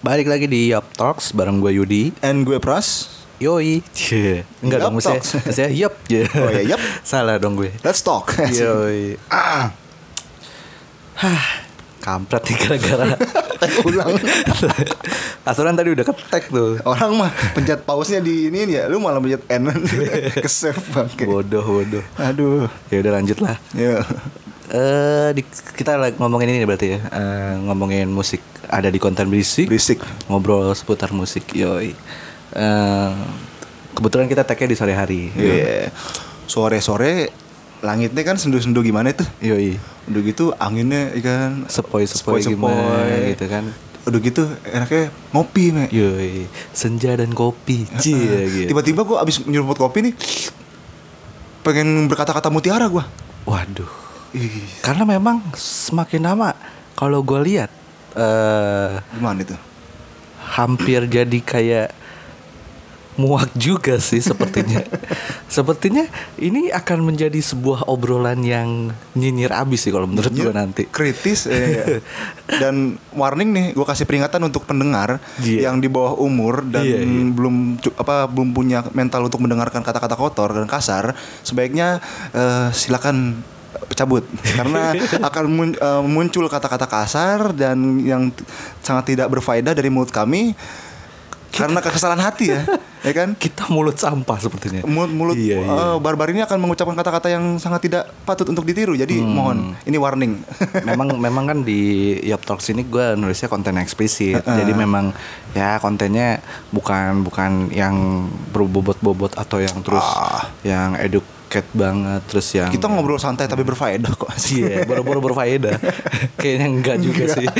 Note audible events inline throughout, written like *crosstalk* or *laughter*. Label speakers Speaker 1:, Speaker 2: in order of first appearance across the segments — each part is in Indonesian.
Speaker 1: Balik lagi di Yop Talks bareng gue Yudi.
Speaker 2: And gue Pras.
Speaker 1: Yoi. Cie. Enggak dong saya. Saya *laughs* yup. *laughs*
Speaker 2: Oh ya, yup. *laughs*
Speaker 1: Salah dong gue.
Speaker 2: Let's talk.
Speaker 1: Yoi.
Speaker 2: Ah, *clears throat*
Speaker 1: Hah. Kampret nih gara-gara
Speaker 2: ulang.
Speaker 1: Aturan tadi udah ketek tuh.
Speaker 2: Orang mah pencet pause-nya di ini ya, lu malah pencet N ke save bangke.
Speaker 1: Bodoh, bodoh.
Speaker 2: Aduh.
Speaker 1: Ya udah lanjut lah.
Speaker 2: Ya.
Speaker 1: Eh di, kita lagi ngomongin ini berarti ya. Eh, ngomongin musik ada di konten berisik.
Speaker 2: Berisik.
Speaker 1: Ngobrol seputar musik. Yoi. Eh, kebetulan kita tagnya di sore hari.
Speaker 2: Iya. Sore-sore langitnya kan sendu-sendu gimana tuh?
Speaker 1: Yoi.
Speaker 2: Udah gitu anginnya ikan
Speaker 1: Sepoi-sepoi gimana gitu kan.
Speaker 2: Udah gitu enaknya ngopi, Me.
Speaker 1: Yoi. Senja dan kopi. Cie gitu.
Speaker 2: Tiba-tiba gua abis nyeruput kopi nih pengen berkata-kata mutiara gua.
Speaker 1: Waduh.
Speaker 2: Ih,
Speaker 1: Karena memang semakin lama kalau gue lihat eh
Speaker 2: gimana itu?
Speaker 1: hampir jadi kayak muak juga sih sepertinya. *laughs* sepertinya ini akan menjadi sebuah obrolan yang nyinyir abis sih kalau menurut gue nanti.
Speaker 2: kritis eh, iya. *laughs* dan warning nih gue kasih peringatan untuk pendengar
Speaker 1: Iya.
Speaker 2: yang di bawah umur dan
Speaker 1: Iya, iya.
Speaker 2: belum apa belum punya mental untuk mendengarkan kata-kata kotor dan kasar sebaiknya eh, silakan cabut karena *laughs* akan mun- eh, muncul kata-kata kasar dan yang sangat tidak berfaedah dari mulut kami karena kesalahan hati ya *laughs* ya kan
Speaker 1: Kita mulut sampah sepertinya.
Speaker 2: mulut mulut
Speaker 1: Iya, iya.
Speaker 2: eh, barbar ini akan mengucapkan kata-kata yang sangat tidak patut untuk ditiru jadi
Speaker 1: Hmm.
Speaker 2: mohon ini warning *laughs*
Speaker 1: memang memang kan di Yop Talks ini gue nulisnya konten eksplisit jadi memang ya kontennya bukan bukan yang berbobot-bobot atau yang terus
Speaker 2: Ah.
Speaker 1: yang educate banget terus yang
Speaker 2: Kita ngobrol santai tapi berfaedah kok.
Speaker 1: Iya, boro-boro berfaedah. *laughs* Kayaknya enggak juga sih. *laughs*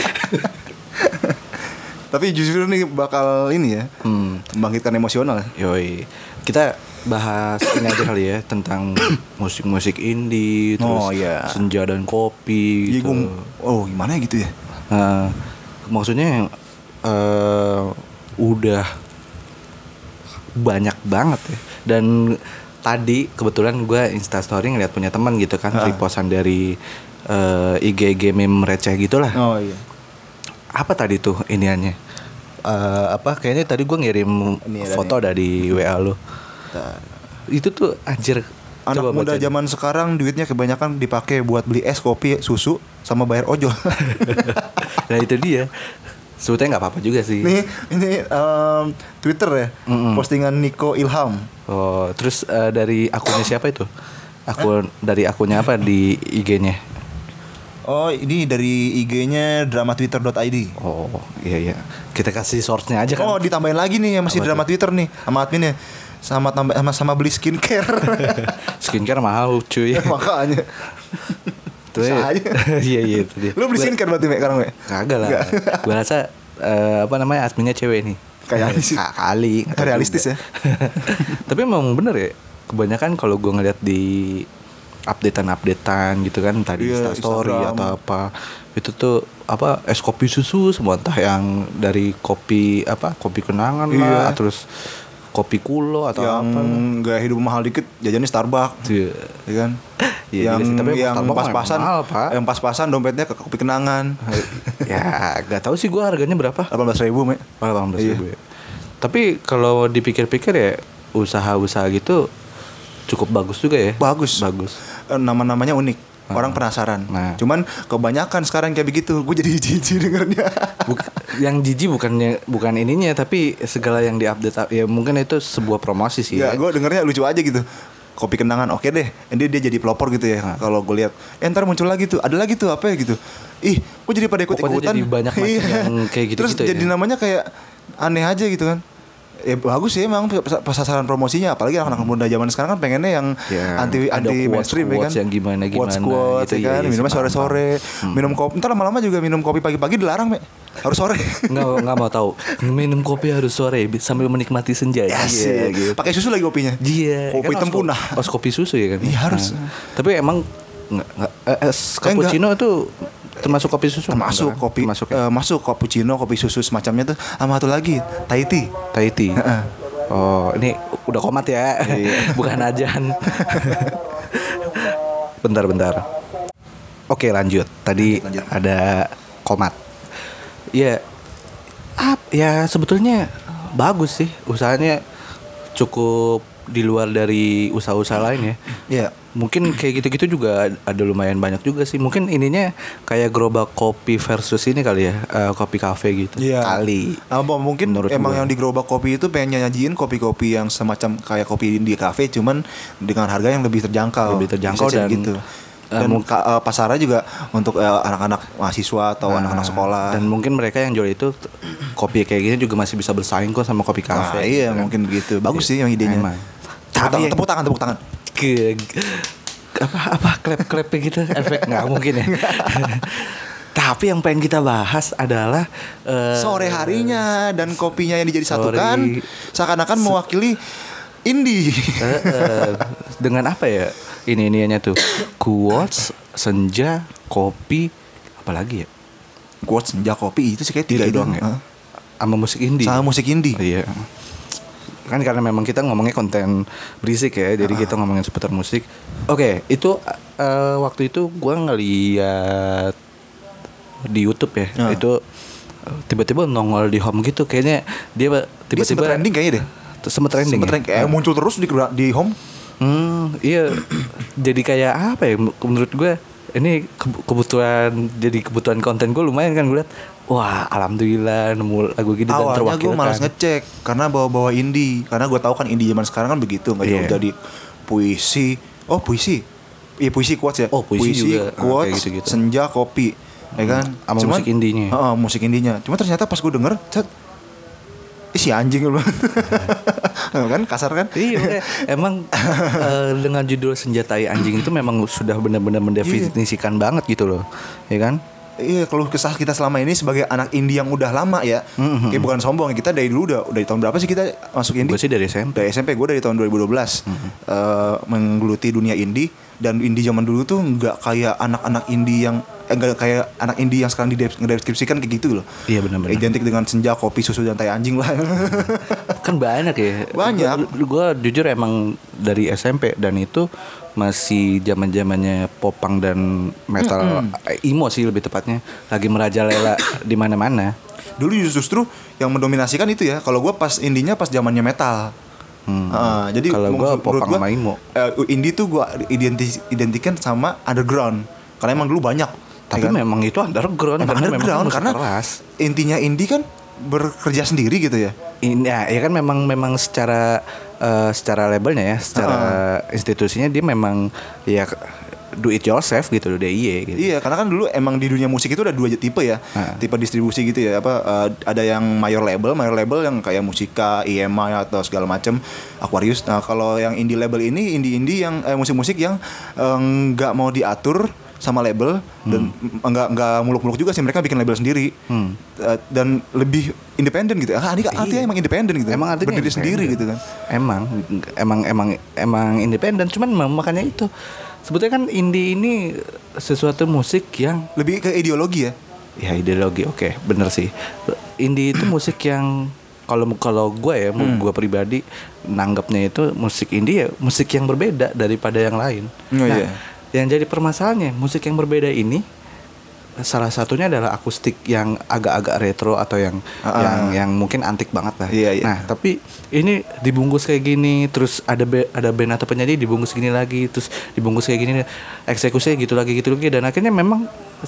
Speaker 2: tapi justru nih bakal ini ya,
Speaker 1: Hmm.
Speaker 2: membangkitkan emosional.
Speaker 1: Yoi. Kita bahas ini aja kali ya tentang musik-musik indie, terus
Speaker 2: Oh, iya.
Speaker 1: senja dan kopi
Speaker 2: Jadi
Speaker 1: gitu.
Speaker 2: gua- oh gimana ya gitu ya?
Speaker 1: Nah, maksudnya eh udah banyak banget ya. Dan tadi kebetulan gue instastory ngeliat punya teman gitu kan,
Speaker 2: Ah.
Speaker 1: repostan dari eh, IG IG meme receh gitulah.
Speaker 2: Oh iya.
Speaker 1: apa tadi tuh iniannya Eh, apa kayaknya tadi gue ngirim
Speaker 2: Ini
Speaker 1: foto dari WA lu itu tuh anjir
Speaker 2: Anak
Speaker 1: coba
Speaker 2: muda zaman sekarang duitnya kebanyakan dipakai buat beli es, kopi, susu, sama bayar ojol. *laughs*
Speaker 1: nah itu dia sebetulnya nggak apa-apa juga sih
Speaker 2: Nih, ini em, Twitter ya,
Speaker 1: Mm-mm.
Speaker 2: postingan Niko Ilham.
Speaker 1: oh terus eh, dari akunnya siapa itu akun dari akunnya apa di IG-nya
Speaker 2: Oh, ini dari IG-nya dramatwitter.id.
Speaker 1: oh iya iya kita kasih source-nya aja kan
Speaker 2: Oh, ditambahin lagi nih yang masih
Speaker 1: Apa
Speaker 2: drama Twitter nih sama adminnya. Sama tambah sama, sama beli skincare. *laughs*
Speaker 1: skincare mahal cuy *laughs*
Speaker 2: Makanya. *laughs*
Speaker 1: Tuh
Speaker 2: Bisa
Speaker 1: ya. *laughs* iya iya itu dia
Speaker 2: Lu
Speaker 1: Gua-
Speaker 2: skincare berarti Mek, sekarang, Mek?
Speaker 1: Kagak lah. Gue rasa eh, apa namanya adminnya cewek nih.
Speaker 2: Kayaknya sih.
Speaker 1: Ka- kali. *laughs*
Speaker 2: Realistis
Speaker 1: juga. *laughs* Tapi emang bener ya. Kebanyakan kalau gue ngeliat di updatean-updatean gitu kan tadi
Speaker 2: Iya,
Speaker 1: Insta story
Speaker 2: Instagram.
Speaker 1: atau apa itu tuh apa es kopi susu semua entah yang dari kopi apa kopi kenangan lah
Speaker 2: Iya.
Speaker 1: terus kopi kulo atau
Speaker 2: yang
Speaker 1: apa
Speaker 2: gaya hidup mahal dikit jajannya Starbucks
Speaker 1: Iya.
Speaker 2: ya kan *laughs*
Speaker 1: Iya
Speaker 2: yang
Speaker 1: sih, tapi
Speaker 2: yang pas-pasan
Speaker 1: memang mahal, Pak.
Speaker 2: yang pas-pasan dompetnya ke kopi kenangan *laughs*
Speaker 1: ya gak tahu sih gue harganya berapa
Speaker 2: 18.000 ribu me
Speaker 1: 18
Speaker 2: Iya.
Speaker 1: ribu ya. Tapi kalau dipikir-pikir ya usaha-usaha gitu cukup bagus juga ya.
Speaker 2: bagus
Speaker 1: Bagus.
Speaker 2: Eh, nama-namanya unik orang penasaran.
Speaker 1: Nah.
Speaker 2: cuman kebanyakan sekarang kayak begitu. Gue jadi *laughs* jijik dengernya.
Speaker 1: Buk- yang jijik bukannya bukan ininya tapi segala yang diupdate ya mungkin itu sebuah promosi sih
Speaker 2: ya
Speaker 1: ya.
Speaker 2: gue dengernya lucu aja gitu. Kopi kenangan oke deh. Dia dia jadi pelopor gitu ya. Kalau gue lihat eh ntar muncul lagi tuh. Ada lagi tuh apa ya? gitu. Ih kok jadi pada ikut
Speaker 1: Pokoknya
Speaker 2: ikutan
Speaker 1: jadi banyak macam *laughs* yang kayak gitu-gitu
Speaker 2: terus
Speaker 1: ya.
Speaker 2: jadi namanya kayak aneh aja gitu kan ya bagus sih emang pas- pas sasaran promosinya. Apalagi anak-anak muda zaman sekarang kan pengennya yang
Speaker 1: Ya,
Speaker 2: anti
Speaker 1: ada
Speaker 2: anti
Speaker 1: quotes-
Speaker 2: mainstream ya kan?
Speaker 1: yang gimana-gimana
Speaker 2: quotes quotes
Speaker 1: gitu,
Speaker 2: ya
Speaker 1: iya,
Speaker 2: kan?
Speaker 1: iya,
Speaker 2: minumnya sore-sore. minum kopi ntar lama-lama juga minum kopi pagi-pagi dilarang me harus sore.
Speaker 1: Nggak nggak mau tahu. Minum kopi harus sore bi- sambil menikmati senja
Speaker 2: ya?
Speaker 1: Iya, gitu.
Speaker 2: pakai susu lagi kopinya.
Speaker 1: Iya,
Speaker 2: kopi
Speaker 1: kan
Speaker 2: tempuna.
Speaker 1: Harus kopi susu ya kan?
Speaker 2: Iya, harus.
Speaker 1: Nah, tapi emang nggak nggak eh, es
Speaker 2: enggak.
Speaker 1: cappuccino itu termasuk kopi susu?
Speaker 2: termasuk
Speaker 1: kan?
Speaker 2: kopi
Speaker 1: Termasuk ya?
Speaker 2: eh, masuk cappuccino kopi susu semacamnya tuh sama satu lagi Thai tea
Speaker 1: Thai tea.
Speaker 2: Heeh.
Speaker 1: Oh, ini udah komat ya.
Speaker 2: Iya. *laughs*
Speaker 1: Bukan ajan. bentar, bentar. Oke, lanjut. Tadi
Speaker 2: Lanjut, lanjut.
Speaker 1: ada komat. Iya. Ap, ya sebetulnya bagus sih usahanya cukup di luar dari usaha-usaha lain ya.
Speaker 2: Iya.
Speaker 1: Mungkin kayak gitu-gitu juga ada lumayan banyak juga sih. Mungkin ininya kayak gerobak kopi versus ini kali ya, eh, kopi cafe gitu.
Speaker 2: Iya.
Speaker 1: Kali.
Speaker 2: Apa mungkin
Speaker 1: Menurut
Speaker 2: emang
Speaker 1: gua.
Speaker 2: yang di gerobak kopi itu pengen nyajiin kopi-kopi yang semacam kayak kopi di kafe cuman dengan harga yang lebih terjangkau.
Speaker 1: Lebih terjangkau dan,
Speaker 2: gitu.
Speaker 1: eh,
Speaker 2: Dan ka- eh, pasarnya juga untuk eh, anak-anak mahasiswa atau
Speaker 1: Nah,
Speaker 2: anak-anak sekolah.
Speaker 1: Dan mungkin mereka yang jual itu kopi kayak gini juga masih bisa bersaing kok sama kopi
Speaker 2: Nah,
Speaker 1: cafe.
Speaker 2: iya
Speaker 1: gitu kan.
Speaker 2: mungkin begitu. Bagus sih yang idenya.
Speaker 1: Emang.
Speaker 2: Tepuk tangan, tepuk tangan, tepuk tangan.
Speaker 1: Ke apa apa klep klep gitu? *laughs* Efek nggak mungkin ya. *laughs* Tapi yang pengen kita bahas adalah eh,
Speaker 2: Sore harinya dan kopinya yang dijadi satukan seakan-akan mewakili indie.
Speaker 1: eh, eh, dengan apa ya ini iniannya tuh? Quotes senja kopi apalagi ya?
Speaker 2: Quotes senja kopi itu sih kayak tiga
Speaker 1: Itu
Speaker 2: itu
Speaker 1: doang ya? Sama musik indie.
Speaker 2: Sama musik indie.
Speaker 1: iya kan karena memang kita ngomongnya konten berisik ya jadi kita ngomongin seputar musik oke itu eh, waktu itu gua ngeliat di YouTube ya
Speaker 2: Ah.
Speaker 1: itu eh, tiba-tiba nongol di home gitu kayaknya dia tiba-tiba
Speaker 2: trending kayaknya deh.
Speaker 1: sempet trending
Speaker 2: Sempet
Speaker 1: ya?
Speaker 2: trending, kayak muncul terus di di home.
Speaker 1: Hmm, iya. *clears throat* jadi kayak apa ya? Menurut gue ini ke- kebutuhan jadi kebutuhan konten gue lumayan kan gue liat. Wah, alhamdulillah nemu lagu gini dan
Speaker 2: Awalnya gue
Speaker 1: terwakilkan.
Speaker 2: malas ngecek karena bawa-bawa indie karena gue tahu kan indie zaman sekarang kan begitu nggak jauh
Speaker 1: Iya.
Speaker 2: dari puisi oh puisi iya puisi quotes ya
Speaker 1: Oh, puisi juga. Ah,
Speaker 2: quotes
Speaker 1: kayak gitu-gitu.
Speaker 2: senja kopi ya kan
Speaker 1: sama musik indinya.
Speaker 2: Heeh, musik indinya cuma ternyata pas gue denger cet Ih, si anjing lu *laughs* kan kasar kan
Speaker 1: Iya, emang *laughs* eh, dengan judul senjatai anjing itu memang sudah benar-benar mendefinisikan banget gitu loh, ya kan?
Speaker 2: Iya, kalau kesah kita selama ini sebagai anak indie yang udah lama ya, kayak bukan sombong kita dari dulu udah, dari tahun berapa sih kita masuk indie?
Speaker 1: Gue sih dari SMP.
Speaker 2: dari SMP gue dari tahun 2012 eh, menggeluti dunia indie dan indie zaman dulu tuh nggak kayak anak-anak indie yang eh, nggak kayak anak indie yang sekarang dideskripsikan kayak gitu loh
Speaker 1: Iya, benar-benar.
Speaker 2: identik dengan senja kopi susu dan tai anjing lah
Speaker 1: kan banyak ya
Speaker 2: Banyak.
Speaker 1: gue jujur emang dari SMP dan itu masih zaman zamannya popang dan metal. Eh, emo sih lebih tepatnya. Lagi merajalela *clears throat* di mana mana
Speaker 2: dulu justru yang mendominasikan itu ya. Kalau gue pas indinya pas zamannya metal.
Speaker 1: Hmm.
Speaker 2: Heeh, jadi
Speaker 1: Kalau
Speaker 2: menurut
Speaker 1: popang sama emo.
Speaker 2: eh, indie tuh gue identi identikan sama underground. Karena emang dulu banyak
Speaker 1: tapi
Speaker 2: ya kan?
Speaker 1: memang itu underground
Speaker 2: Emang
Speaker 1: karena
Speaker 2: underground
Speaker 1: memang
Speaker 2: karena
Speaker 1: keras.
Speaker 2: intinya indie kan bekerja sendiri gitu ya?
Speaker 1: Ini ya, ya kan memang memang secara eh, secara labelnya ya secara institusinya dia memang ya do it yourself gitu DIY gitu
Speaker 2: Iya, karena kan dulu emang di dunia musik itu ada dua tipe ya,
Speaker 1: Ah.
Speaker 2: tipe distribusi gitu ya. Apa eh, ada yang mayor label, mayor label yang kayak Musika, EMI atau segala macam, Aquarius. Nah, kalau yang indie label ini indie-indie yang eh, musik-musik yang eh, nggak mau diatur sama label dan nggak nggak muluk-muluk juga sih mereka bikin label sendiri
Speaker 1: Hmm.
Speaker 2: Eh, dan lebih independen gitu. Ah, ini artinya emang independen gitu.
Speaker 1: Emang artinya
Speaker 2: berdiri sendiri gitu kan.
Speaker 1: Emang, emang, emang, emang independen. Cuman makanya itu. Sebetulnya kan indie ini sesuatu musik yang
Speaker 2: Lebih ke ideologi ya.
Speaker 1: ya ideologi. Oke, bener sih. Indie itu *clears throat* musik yang kalau kalau gue ya,
Speaker 2: Hmm.
Speaker 1: gue pribadi nanggapnya itu musik indie ya musik yang berbeda daripada yang lain.
Speaker 2: Oh,
Speaker 1: nah,
Speaker 2: iya.
Speaker 1: Yang jadi permasalahannya musik yang berbeda ini salah satunya adalah akustik yang agak-agak retro atau yang
Speaker 2: Ah,
Speaker 1: yang yang mungkin antik banget lah.
Speaker 2: Iya, iya.
Speaker 1: Nah, tapi ini dibungkus kayak gini, terus ada be- ada band atau penyanyi dibungkus gini lagi, terus dibungkus kayak gini, eksekusinya gitu lagi gitu lagi dan akhirnya memang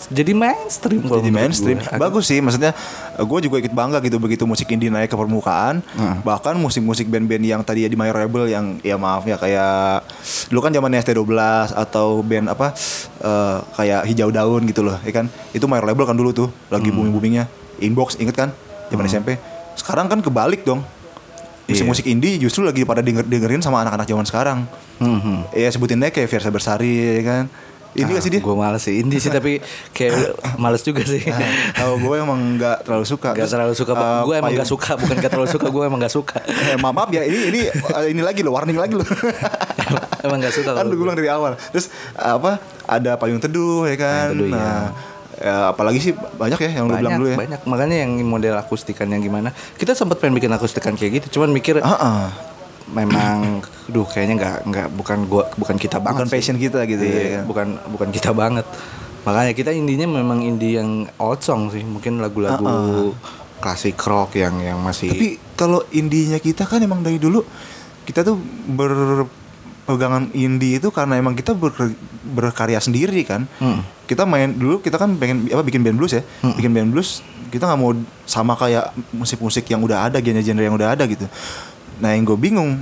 Speaker 1: jadi mainstream
Speaker 2: jadi mainstream.
Speaker 1: gue.
Speaker 2: bagus sih maksudnya gue juga ikut bangga gitu begitu musik indie naik ke permukaan. Bahkan musik-musik band-band yang tadi ya di major label yang ya maaf ya kayak dulu kan zaman ST12 atau band apa eh, kayak hijau daun gitu loh ya kan? Itu major label kan dulu tuh lagi booming boomingnya inbox inget kan? Zaman SMP sekarang kan kebalik dong musik-musik indie justru lagi pada denger dengerin sama anak-anak zaman sekarang
Speaker 1: Mhm.
Speaker 2: ya sebutin deh kayak Versa Bersari ya kan ini gak sih dia
Speaker 1: Gue males sih indie sih tapi kayak males juga sih.
Speaker 2: Oh, gue emang nggak terlalu suka.
Speaker 1: Gak terlalu suka.
Speaker 2: eh,
Speaker 1: gue emang
Speaker 2: payung-
Speaker 1: gak suka, bukan gak terlalu suka. Gue emang gak suka. *laughs*
Speaker 2: Eh, maaf, maaf ya, ini ini eh, ini lagi loh, warning lagi loh.
Speaker 1: emang gak suka. *laughs*
Speaker 2: kan
Speaker 1: kalau
Speaker 2: gue bilang dari awal. Terus apa? Ada payung teduh ya kan.
Speaker 1: Payung teduh,
Speaker 2: nah, ya, apalagi sih banyak ya yang lu bilang
Speaker 1: banyak,
Speaker 2: dulu ya.
Speaker 1: banyak. Makanya yang model akustikan yang gimana. Kita sempat pengen bikin akustikan kayak gitu. Cuman mikir
Speaker 2: Ah, ah.
Speaker 1: memang, duh kayaknya nggak nggak bukan gua bukan kita banget.
Speaker 2: Bukan
Speaker 1: sih.
Speaker 2: passion kita gitu
Speaker 1: Iya,
Speaker 2: ya. kan.
Speaker 1: bukan bukan kita banget. Makanya kita indinya memang indie yang old song sih. Mungkin lagu-lagu klasik rock yang yang masih
Speaker 2: Tapi kalau indinya kita kan emang dari dulu kita tuh berpegangan indie itu karena emang kita ber- berkarya sendiri kan.
Speaker 1: Hmm.
Speaker 2: Kita main dulu kita kan pengen apa bikin band blues ya. Bikin band blues kita nggak mau sama kayak musik-musik yang udah ada genre-genre yang udah ada gitu. Nah yang gue bingung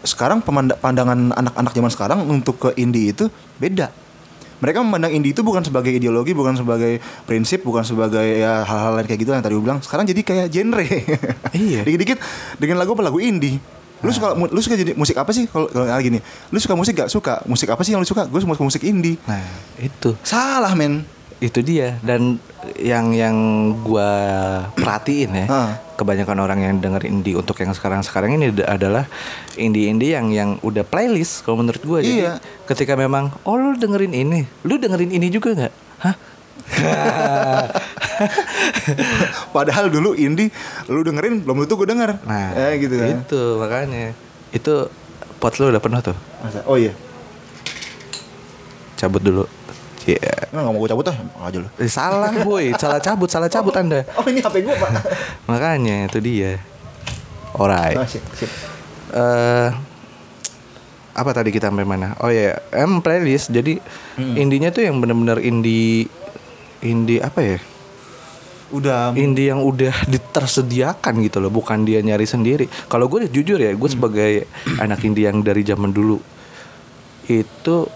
Speaker 2: sekarang pemanda- pandangan anak-anak zaman sekarang untuk ke indie itu beda. Mereka memandang indie itu bukan sebagai ideologi, bukan sebagai prinsip, bukan sebagai ya hal-hal lain kayak gitu yang tadi gue bilang. Sekarang jadi kayak genre.
Speaker 1: Iya. *laughs*
Speaker 2: Dikit-dikit dengan lagu apa lagu indie. Lu suka lu suka jadi musik apa sih kalau kalau kayak gini? Lu suka musik gak suka? Musik apa sih yang lu suka? Gue suka musik indie.
Speaker 1: Nah, itu.
Speaker 2: Salah men.
Speaker 1: Itu dia dan yang yang gua perhatiin ya.
Speaker 2: Ah.
Speaker 1: Kebanyakan orang yang denger indie untuk yang sekarang-sekarang ini ad- adalah indie-indie yang yang udah playlist kalau menurut gua. Jadi
Speaker 2: Iya.
Speaker 1: ketika memang oh lu dengerin ini, lu dengerin ini juga nggak? Hah? *laughs* *laughs*
Speaker 2: Padahal dulu indie lu dengerin belum tentu gue denger.
Speaker 1: Nah,
Speaker 2: eh, gitu kan.
Speaker 1: Itu makanya. Itu pot lu udah penuh tuh.
Speaker 2: Masa? Oh iya.
Speaker 1: Cabut dulu. Iya.
Speaker 2: Nah, gak mau gue cabut ah, aja lu.
Speaker 1: Eh, salah boy, salah cabut, salah cabut Anda.
Speaker 2: Oh ini HP gue pak. *laughs*
Speaker 1: Makanya itu dia. Alright.
Speaker 2: Ah, sip, sip.
Speaker 1: eh apa tadi kita sampai mana? Oh ya, em playlist. Jadi indinya tuh yang bener-bener indie indie apa ya?
Speaker 2: Udah.
Speaker 1: Indie yang udah *laughs* ditersediakan gitu loh, bukan dia nyari sendiri. Kalau gue jujur ya, gue sebagai anak indie yang dari zaman dulu itu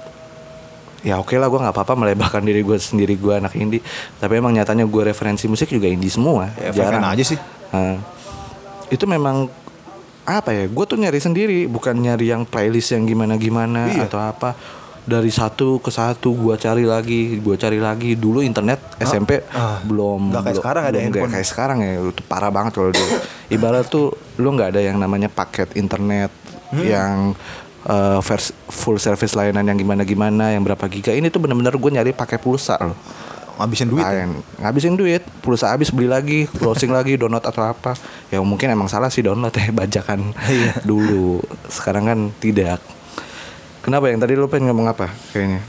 Speaker 1: ya oke lah gue nggak apa-apa melebahkan diri gue sendiri gue anak indie tapi emang nyatanya gue referensi musik juga indie semua.
Speaker 2: Ya, fan-fan aja sih.
Speaker 1: Nah, itu memang apa ya gue tuh nyari sendiri bukan nyari yang playlist yang gimana gimana
Speaker 2: Iya.
Speaker 1: atau apa dari satu ke satu gue cari lagi gue cari lagi dulu internet SMP
Speaker 2: ah.
Speaker 1: belum
Speaker 2: Nggak kayak
Speaker 1: belum-
Speaker 2: sekarang ada handphone.
Speaker 1: kayak sekarang ya itu parah banget kalau dulu *laughs* ibarat tuh lu nggak ada yang namanya paket internet
Speaker 2: Hmm.
Speaker 1: yang uh, vers- full service layanan yang gimana gimana yang berapa giga ini tuh bener-bener gue nyari pakai pulsa loh
Speaker 2: ngabisin duit. ya?
Speaker 1: Lain. ngabisin duit pulsa habis beli lagi browsing lagi download atau apa ya mungkin emang salah sih download ya *laughs* bajakan
Speaker 2: Iya.
Speaker 1: dulu sekarang kan tidak kenapa yang tadi lu pengen ngomong apa kayaknya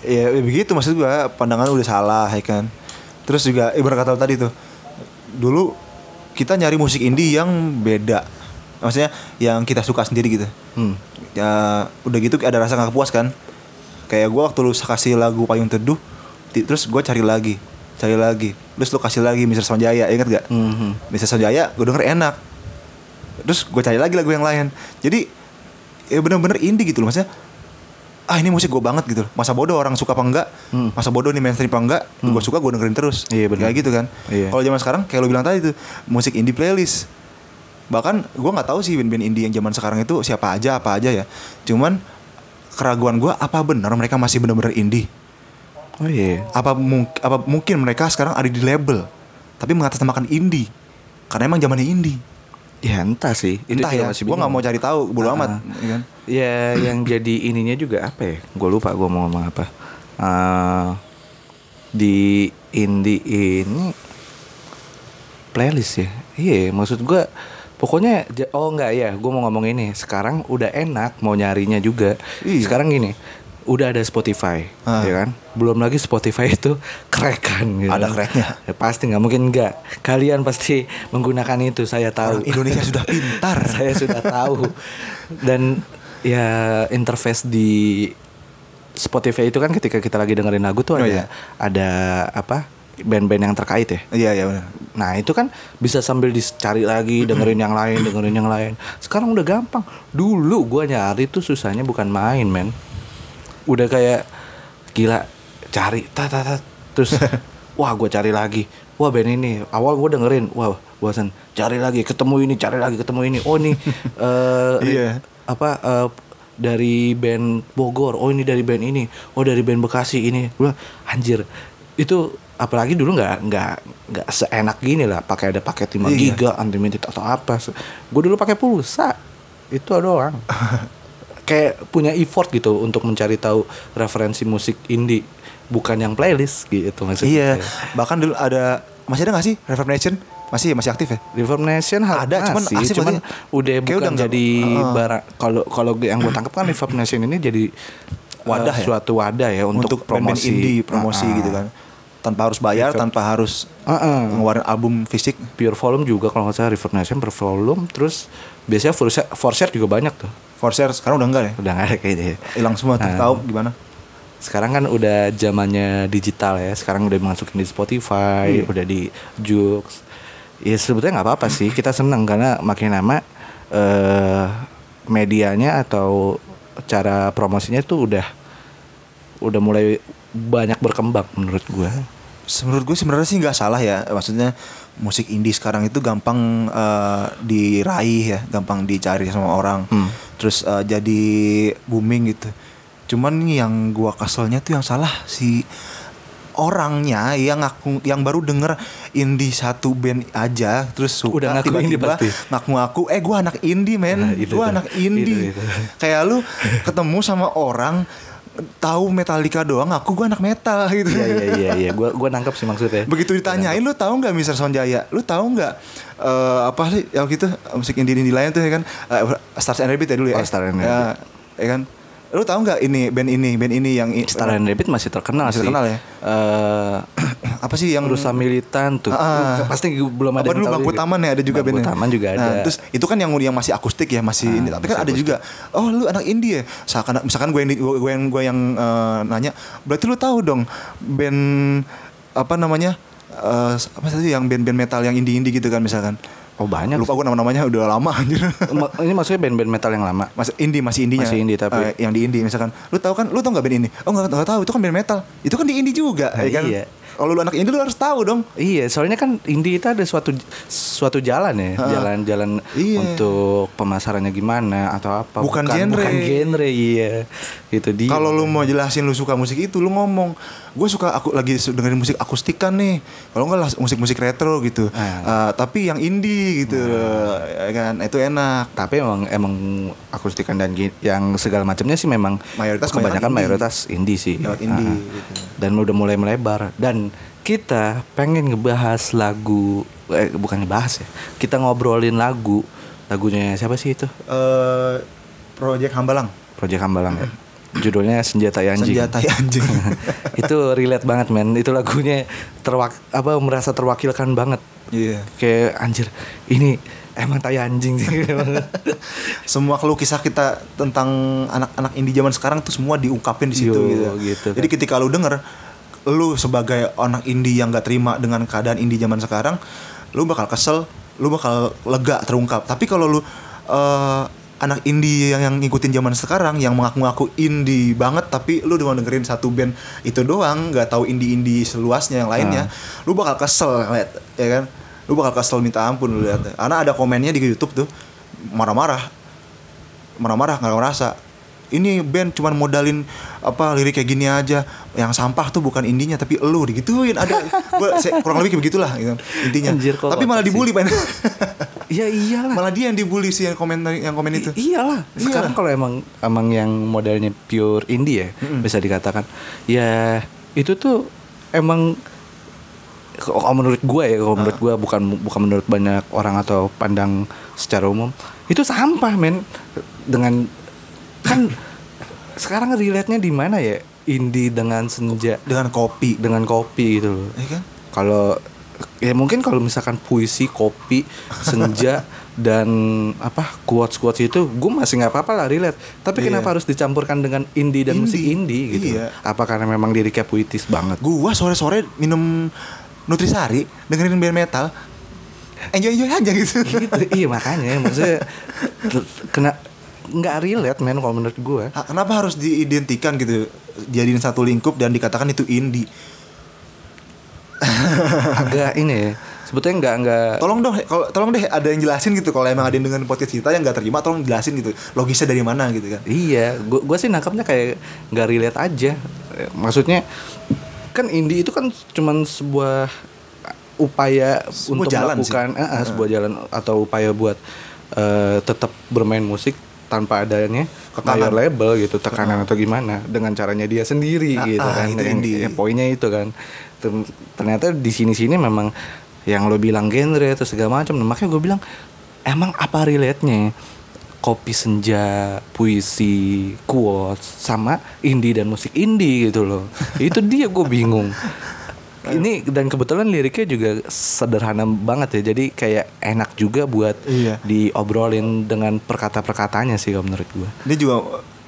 Speaker 2: Ya, ya begitu maksud gua pandangan udah salah ya kan. Terus juga ibarat kata tadi tuh. Dulu kita nyari musik indie yang beda. Maksudnya yang kita suka sendiri gitu.
Speaker 1: hmm.
Speaker 2: Ya udah gitu ada rasa gak puas kan. Kayak gua waktu lu kasih lagu Payung Teduh terus gua cari lagi, cari lagi. Terus lu kasih lagi Mr. Sonjaya, inget gak?
Speaker 1: Mhm.
Speaker 2: Mr. Sonjaya gue denger enak. Terus gue cari lagi lagu yang lain. Jadi ya bener-bener indie gitu loh maksudnya. Ah ini musik gue banget gitu loh. Masa bodoh orang suka apa enggak? Masa bodoh nih mainstream apa enggak? Gue suka gue dengerin terus.
Speaker 1: Hmm. Iya, bener.
Speaker 2: Kayak gitu kan.
Speaker 1: Iya.
Speaker 2: Kalau zaman sekarang kayak lo bilang tadi tuh musik indie playlist. Bahkan gue nggak tahu sih band-band indie yang zaman sekarang itu siapa aja apa aja ya. Cuman keraguan gue apa benar mereka masih bener-bener indie?
Speaker 1: oh iya
Speaker 2: apa mung- apa mungkin mereka sekarang ada di label tapi mengatasnamakan indie karena emang zamannya indie
Speaker 1: ya entah sih
Speaker 2: entah ya gue nggak mau cari tahu bodo
Speaker 1: Ah,
Speaker 2: amat
Speaker 1: ah.
Speaker 2: ya kan
Speaker 1: Ya yang *clears throat* jadi ininya juga apa ya? Gue lupa gue mau ngomong apa. Eh, di indie ini playlist ya. Iya, maksud gue pokoknya oh enggak ya, gue mau ngomong ini. Sekarang udah enak mau nyarinya juga.
Speaker 2: Iya.
Speaker 1: Sekarang gini, udah ada Spotify,
Speaker 2: Ah.
Speaker 1: ya kan? Belum lagi Spotify *laughs* itu kerekan gitu.
Speaker 2: Ada cracknya.
Speaker 1: Ya, pasti nggak mungkin enggak. Kalian pasti menggunakan itu, saya tahu.
Speaker 2: Orang Indonesia sudah *laughs* pintar
Speaker 1: saya sudah tahu dan ya interface di Spotify itu kan ketika kita lagi dengerin lagu tuh
Speaker 2: Oh,
Speaker 1: ada
Speaker 2: iya.
Speaker 1: ada apa band-band yang terkait ya.
Speaker 2: iya iya benar
Speaker 1: Nah itu kan bisa sambil dicari lagi dengerin yang lain dengerin yang lain. Sekarang udah gampang. Dulu gua nyari tuh susahnya bukan main men. Udah kayak gila cari tat tat tat. terus *laughs* wah gua cari lagi. Wah band ini awal gua dengerin wah bosan cari lagi ketemu ini cari lagi ketemu ini oh ini *laughs* eh
Speaker 2: Iya.
Speaker 1: apa eh, dari band Bogor oh ini dari band ini oh dari band Bekasi ini gua anjir itu apalagi dulu nggak nggak nggak seenak gini lah pakai ada paket 5
Speaker 2: Iya.
Speaker 1: giga unlimited atau apa gue dulu pakai pulsa itu doang *laughs* kayak punya effort gitu untuk mencari tahu referensi musik indie bukan yang playlist gitu maksudnya
Speaker 2: iya bahkan dulu ada masih ada nggak sih Reverb Nation masih masih aktif ya
Speaker 1: Reverb Nation hal-
Speaker 2: Ada, cuman
Speaker 1: masih, cuman
Speaker 2: berarti.
Speaker 1: udah
Speaker 2: Kayak
Speaker 1: bukan
Speaker 2: udah
Speaker 1: jadi barang kalau kalau yang gue tangkap kan Reverb Nation ini jadi
Speaker 2: Wadah
Speaker 1: eh,
Speaker 2: ya?
Speaker 1: suatu wadah ya untuk,
Speaker 2: untuk
Speaker 1: promosi
Speaker 2: indie promosi
Speaker 1: Ah,
Speaker 2: gitu kan tanpa harus bayar, tanpa harus
Speaker 1: Heeh.
Speaker 2: ngeluarin album fisik.
Speaker 1: Pure volume juga kalau nggak salah Reverb Nation per volume terus biasanya full set, four set juga banyak tuh
Speaker 2: Forshare sekarang udah enggak ya?
Speaker 1: udah nggak ada kayaknya ya.
Speaker 2: Hilang semua tuh.
Speaker 1: Ah.
Speaker 2: Tahu gimana?
Speaker 1: sekarang kan udah zamannya digital ya sekarang udah masukin di Spotify udah di Joox ya sebetulnya nggak apa-apa sih kita seneng karena makin lama eh medianya atau cara promosinya tuh udah udah mulai banyak berkembang menurut gua
Speaker 2: Menurut gue sebenarnya sih nggak salah ya. Maksudnya musik indie sekarang itu gampang eh, diraih ya, gampang dicari sama orang.
Speaker 1: Hmm.
Speaker 2: Terus eh, jadi booming gitu. Cuman yang gua keselnya tuh yang salah si orangnya yang ngaku yang baru denger indie satu band aja terus suka
Speaker 1: Udah ngaku
Speaker 2: tiba-tiba
Speaker 1: pasti.
Speaker 2: ngaku-ngaku eh gua anak indie men
Speaker 1: Nah, tuh.
Speaker 2: anak indie
Speaker 1: Itu, itu.
Speaker 2: kayak lu ketemu sama orang tahu Metallica doang aku gua anak metal *laughs* gitu
Speaker 1: iya iya iya iya gua gua nangkep sih maksudnya
Speaker 2: Begitu ditanyain lu tahu nggak Mister Sonjaya? Lu tahu nggak eh, apa sih yang gitu musik indie indie lain tuh ya kan Eh, Stars and Rabbit ya dulu ya.
Speaker 1: Oh, Stars and
Speaker 2: Ya, ya kan. Lu tahu nggak ini band ini band ini yang
Speaker 1: Star and Rabbit masih terkenal
Speaker 2: Masih
Speaker 1: sih
Speaker 2: terkenal ya?
Speaker 1: Eh, *clears throat*
Speaker 2: apa sih yang
Speaker 1: Rusa Militan tuh
Speaker 2: Ah.
Speaker 1: pasti belum ada
Speaker 2: apa dulu Bangku. Taman ya ada juga
Speaker 1: Bangku
Speaker 2: bandnya.
Speaker 1: Taman juga ada
Speaker 2: Nah, terus itu kan yang yang masih akustik ya masih ini. Tapi kan ada juga. Oh lu anak indie ya. Misalkan misalkan gue yang gue yang gue yang eh, nanya. Berarti lu tahu dong band apa namanya eh, apa sih yang band-band metal yang indie indie gitu kan misalkan.
Speaker 1: Oh banyak
Speaker 2: Lupa gue nama-namanya udah lama anjir.
Speaker 1: Ma- ini maksudnya band-band metal yang lama
Speaker 2: Mas indie masih indinya.
Speaker 1: Masih indie, tapi-
Speaker 2: Eh, yang di indie misalkan. Lu tahu kan? Lu tahu nggak band ini? Oh nggak nggak tahu. Itu kan band metal. Itu kan di indie juga,
Speaker 1: Nah,
Speaker 2: ya kan?
Speaker 1: iya.
Speaker 2: Kalau lu anak indie lu harus tahu dong.
Speaker 1: Iya, soalnya kan indie itu ada suatu suatu jalan ya, jalan-jalan
Speaker 2: Iya.
Speaker 1: untuk pemasarannya gimana atau apa.
Speaker 2: Bukan genre.
Speaker 1: Bukan genre, iya. Itu dia.
Speaker 2: Kalau lu mau jelasin lu suka musik itu, lu ngomong, gue suka aku lagi dengerin musik akustikan nih. Kalau enggak musik-musik retro gitu.
Speaker 1: Ah.
Speaker 2: Eh, tapi yang indie gitu, ya kan? Itu enak.
Speaker 1: tapi emang emang akustikan dan yang segala macamnya sih memang
Speaker 2: Mayoritas
Speaker 1: kebanyakan mayoritas indie sih.
Speaker 2: Lewat indie,
Speaker 1: Ah.
Speaker 2: gitu.
Speaker 1: Dan udah mulai melebar dan kita pengen ngebahas lagu eh bukan ngebahas ya. Kita ngobrolin lagu. Lagunya siapa sih itu?
Speaker 2: Eh, Project Hambalang.
Speaker 1: Project Hambalang ya. Judulnya Senjata Anjing.
Speaker 2: Senjata anjing. *laughs*
Speaker 1: itu relate banget men. Itu lagunya terwak apa merasa terwakilkan banget.
Speaker 2: Iya.
Speaker 1: Kayak anjir, ini emang tai anjing sih. *laughs*
Speaker 2: Semua keluh kisah kita tentang anak-anak indie zaman sekarang tuh semua diungkapin di situ
Speaker 1: Yo,
Speaker 2: gitu.
Speaker 1: gitu kan.
Speaker 2: Jadi ketika lu denger lu sebagai anak indie yang gak terima dengan keadaan indie zaman sekarang, lu bakal kesel, lu bakal lega terungkap. Tapi kalau lu eh, anak indie yang, yang ngikutin zaman sekarang yang mengaku-ngaku indie banget tapi lu cuma dengerin satu band itu doang, nggak tahu indie-indie seluasnya yang lainnya, lu bakal kesel ya kan? Lu bakal kesel minta ampun lu lihat. Karena ada komennya di YouTube tuh marah-marah. Marah-marah nggak ngerasa. Ini band cuman modalin apa lirik kayak gini aja. Yang sampah tuh bukan indinya tapi elu digituin. Ada *laughs* gua saya- kurang lebih kayak begitulah gitu, intinya.
Speaker 1: Anjir, kok
Speaker 2: tapi malah dibully Pan. *laughs*
Speaker 1: ya iyalah.
Speaker 2: malah dia yang dibully sih yang komen yang komen itu.
Speaker 1: I- iyalah. Sekarang kalau emang emang yang modelnya pure indie ya, bisa dikatakan. Ya itu tuh emang kalau menurut gue ya, kalau menurut gue bukan bukan menurut banyak orang atau pandang secara umum itu sampah men dengan kan sekarang relate-nya di mana ya indie dengan senja
Speaker 2: dengan kopi
Speaker 1: dengan kopi gitu loh.
Speaker 2: ya kan
Speaker 1: Kalau ya mungkin kalau misalkan puisi, kopi, senja *laughs* dan apa quotes quotes itu gue masih nggak apa-apa lah relate. Tapi
Speaker 2: Iya.
Speaker 1: kenapa harus dicampurkan dengan indie dan musik
Speaker 2: Indie.
Speaker 1: indie gitu?
Speaker 2: Iya.
Speaker 1: Apa karena memang liriknya puitis banget?
Speaker 2: gua sore-sore minum nutrisari dengerin band metal enjoy enjoy aja gitu
Speaker 1: gitu. iya makanya maksudnya kena nggak relate men kalau menurut gue.
Speaker 2: Kenapa harus diidentikan gitu jadiin satu lingkup dan dikatakan itu indie
Speaker 1: Agak ini ya. Sebetulnya nggak nggak
Speaker 2: tolong dong kalau tolong deh ada yang jelasin gitu kalau emang ada yang dengan podcast kita yang nggak terima tolong jelasin gitu logisnya dari mana gitu kan
Speaker 1: Iya, gua sih nangkapnya kayak nggak relate aja. Maksudnya kan indie itu kan cuman sebuah upaya
Speaker 2: Sebuah
Speaker 1: untuk
Speaker 2: jalan sih.
Speaker 1: melakukan eh, eh, sebuah jalan atau upaya buat eh, tetap bermain musik tanpa adanya mayor label gitu tekanan atau gimana dengan caranya dia sendiri
Speaker 2: Ah,
Speaker 1: gitu
Speaker 2: ah,
Speaker 1: kan.
Speaker 2: itu
Speaker 1: Yang- ya, poinnya itu kan. Ter- ternyata di sini sini memang yang lo bilang genre atau segala macam nah, makanya gue bilang emang apa relate nya kopi senja puisi quotes sama indie dan musik indie gitu loh *laughs* itu dia gue bingung ini dan kebetulan liriknya juga sederhana banget ya. Jadi kayak enak juga buat
Speaker 2: Iya.
Speaker 1: diobrolin dengan perkata-perkataannya sih kalau menurut gua.
Speaker 2: Ini juga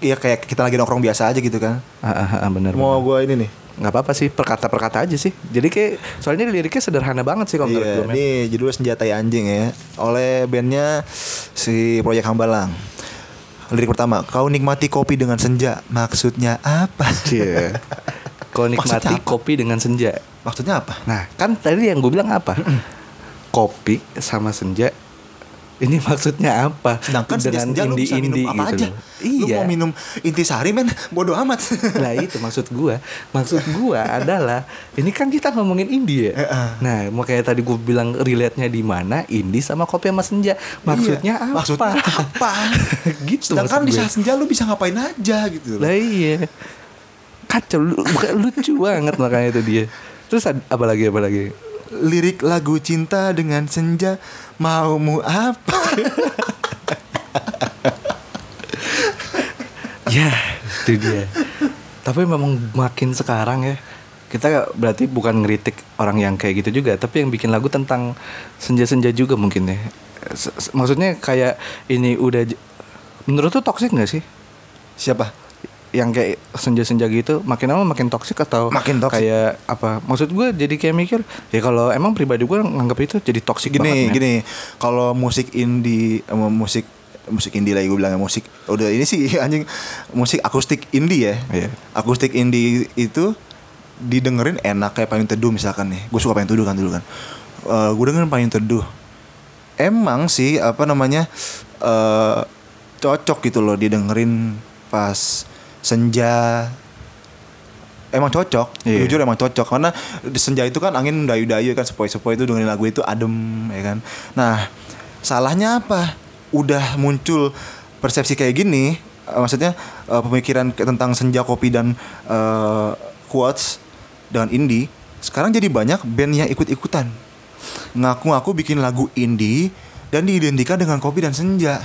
Speaker 2: ya kayak kita lagi nongkrong biasa aja gitu kan.
Speaker 1: Ah, ah, ah, bener.
Speaker 2: Mau gue ini nih.
Speaker 1: nggak apa-apa sih perkata-perkata aja sih. Jadi kayak soalnya liriknya sederhana banget sih kalau menurut
Speaker 2: Iya,
Speaker 1: gua. men.
Speaker 2: ini judulnya Senjata Anjing ya oleh bandnya si Proyek Hambalang. Lirik pertama, kau nikmati kopi dengan senja. Maksudnya apa?
Speaker 1: Iya. Kau nikmati
Speaker 2: Maksudnya apa?
Speaker 1: kopi dengan senja.
Speaker 2: Maksudnya apa?
Speaker 1: Nah, kan tadi yang gue bilang apa? kopi sama senja. Ini maksudnya apa?
Speaker 2: Sedangkan senja-senja lu bisa minum apa aja.
Speaker 1: loh.
Speaker 2: Lu
Speaker 1: Iya.
Speaker 2: mau minum intisari men, bodoh amat.
Speaker 1: Lah *laughs* itu maksud gua. Maksud gua *laughs* adalah ini kan kita ngomongin indie ya. Nah, makanya tadi gua bilang relate-nya di mana indie sama kopi sama senja. Maksudnya
Speaker 2: Iya,
Speaker 1: apa?
Speaker 2: Maksudnya apa? *laughs*
Speaker 1: gitu
Speaker 2: Sedangkan di saat senja lu bisa ngapain aja gitu.
Speaker 1: Lah iya. Kacau lu, lucu banget makanya itu dia. Terus apa lagi apa lagi?
Speaker 2: Lirik lagu cinta dengan senja maumu apa?
Speaker 1: Ya, itu dia. Tapi memang makin sekarang ya kita berarti bukan ngeritik orang yang kayak gitu juga, tapi yang bikin lagu tentang senja-senja juga mungkin ya. S- s- Maksudnya kayak ini udah menurut tuh toxic nggak sih?
Speaker 2: Siapa?
Speaker 1: Yang kayak senja-senja gitu makin lama makin toxic atau
Speaker 2: Makin toxic.
Speaker 1: kayak apa? Maksud gue jadi kayak mikir ya kalau emang pribadi gue nganggap itu jadi toxic
Speaker 2: gini
Speaker 1: banget.
Speaker 2: gini kalau musik indie sama musik musik indie lagi gue bilangnya musik udah ini sih *laughs* anjing musik akustik indie ya
Speaker 1: Iya.
Speaker 2: akustik indie itu didengerin enak kayak payung teduh misalkan nih gue suka payung teduh kan dulu kan gue dengerin payung teduh emang sih apa namanya eh cocok gitu loh didengerin pas senja. Emang cocok
Speaker 1: Iya.
Speaker 2: jujur emang cocok. Karena di senja itu kan angin dayu-dayu kan sepoi-sepoi itu dengerin lagu itu adem ya kan? Nah salahnya apa? Udah muncul persepsi kayak gini eh, maksudnya eh, pemikiran tentang senja kopi dan eh, quotes dengan indie sekarang jadi banyak band yang ikut-ikutan. Ngaku-ngaku bikin lagu indie dan diidentikan dengan kopi dan senja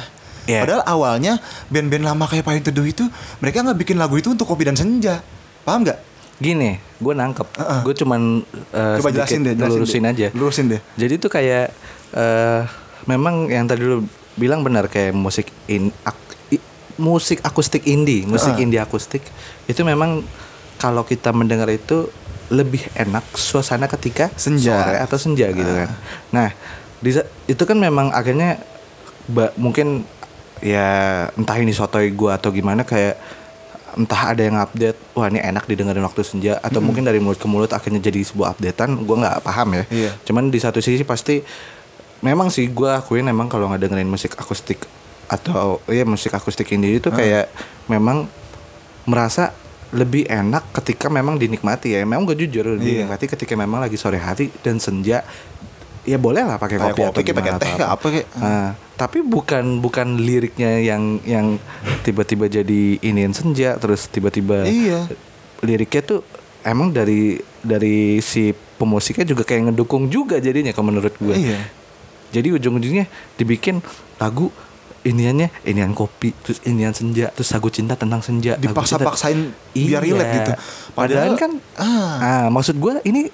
Speaker 1: Iya.
Speaker 2: Padahal awalnya band-band lama kayak Payung Teduh itu mereka nggak bikin lagu itu untuk kopi dan senja. Paham nggak?
Speaker 1: Gini, gue nangkep.
Speaker 2: Heeh.
Speaker 1: Gue cuman uh,
Speaker 2: Coba jelasin deh, jelasin
Speaker 1: lurusin
Speaker 2: deh.
Speaker 1: aja.
Speaker 2: Lurusin deh.
Speaker 1: Jadi tuh kayak eh memang yang tadi lu bilang benar kayak musik in ak- i- musik akustik indie, musik
Speaker 2: Heeh.
Speaker 1: indie akustik itu memang kalau kita mendengar itu lebih enak suasana ketika
Speaker 2: Senja.
Speaker 1: sore atau senja gitu kan. Nah, di itu kan memang akhirnya ba- mungkin ya entah ini sotoy gua atau gimana kayak entah ada yang update wah ini enak didengerin waktu senja atau mungkin dari mulut ke mulut akhirnya jadi sebuah updatean gua nggak paham ya
Speaker 2: Iya.
Speaker 1: cuman di satu sisi pasti memang sih gua akuin memang kalau nggak dengerin musik akustik atau ya musik akustik indie itu kayak memang merasa lebih enak ketika memang dinikmati ya memang gue jujur
Speaker 2: Iya.
Speaker 1: dinikmati ketika memang lagi sore hari dan senja ya boleh lah pakai kopi,
Speaker 2: kopi,
Speaker 1: atau
Speaker 2: kayak pakai teh,
Speaker 1: atau
Speaker 2: kayak apa, kayak-
Speaker 1: Nah, tapi bukan bukan liriknya yang yang tiba-tiba jadi iniin senja terus tiba-tiba
Speaker 2: Iya.
Speaker 1: liriknya tuh emang dari dari si pemusiknya juga kayak ngedukung juga jadinya kalau menurut gue.
Speaker 2: Iya.
Speaker 1: Jadi ujung-ujungnya dibikin lagu iniannya inian kopi terus inian senja terus lagu cinta tentang senja
Speaker 2: Dipaksa-paksain biar relate gitu.
Speaker 1: padahal,
Speaker 2: Padahal-
Speaker 1: kan
Speaker 2: ah.
Speaker 1: ah maksud gue ini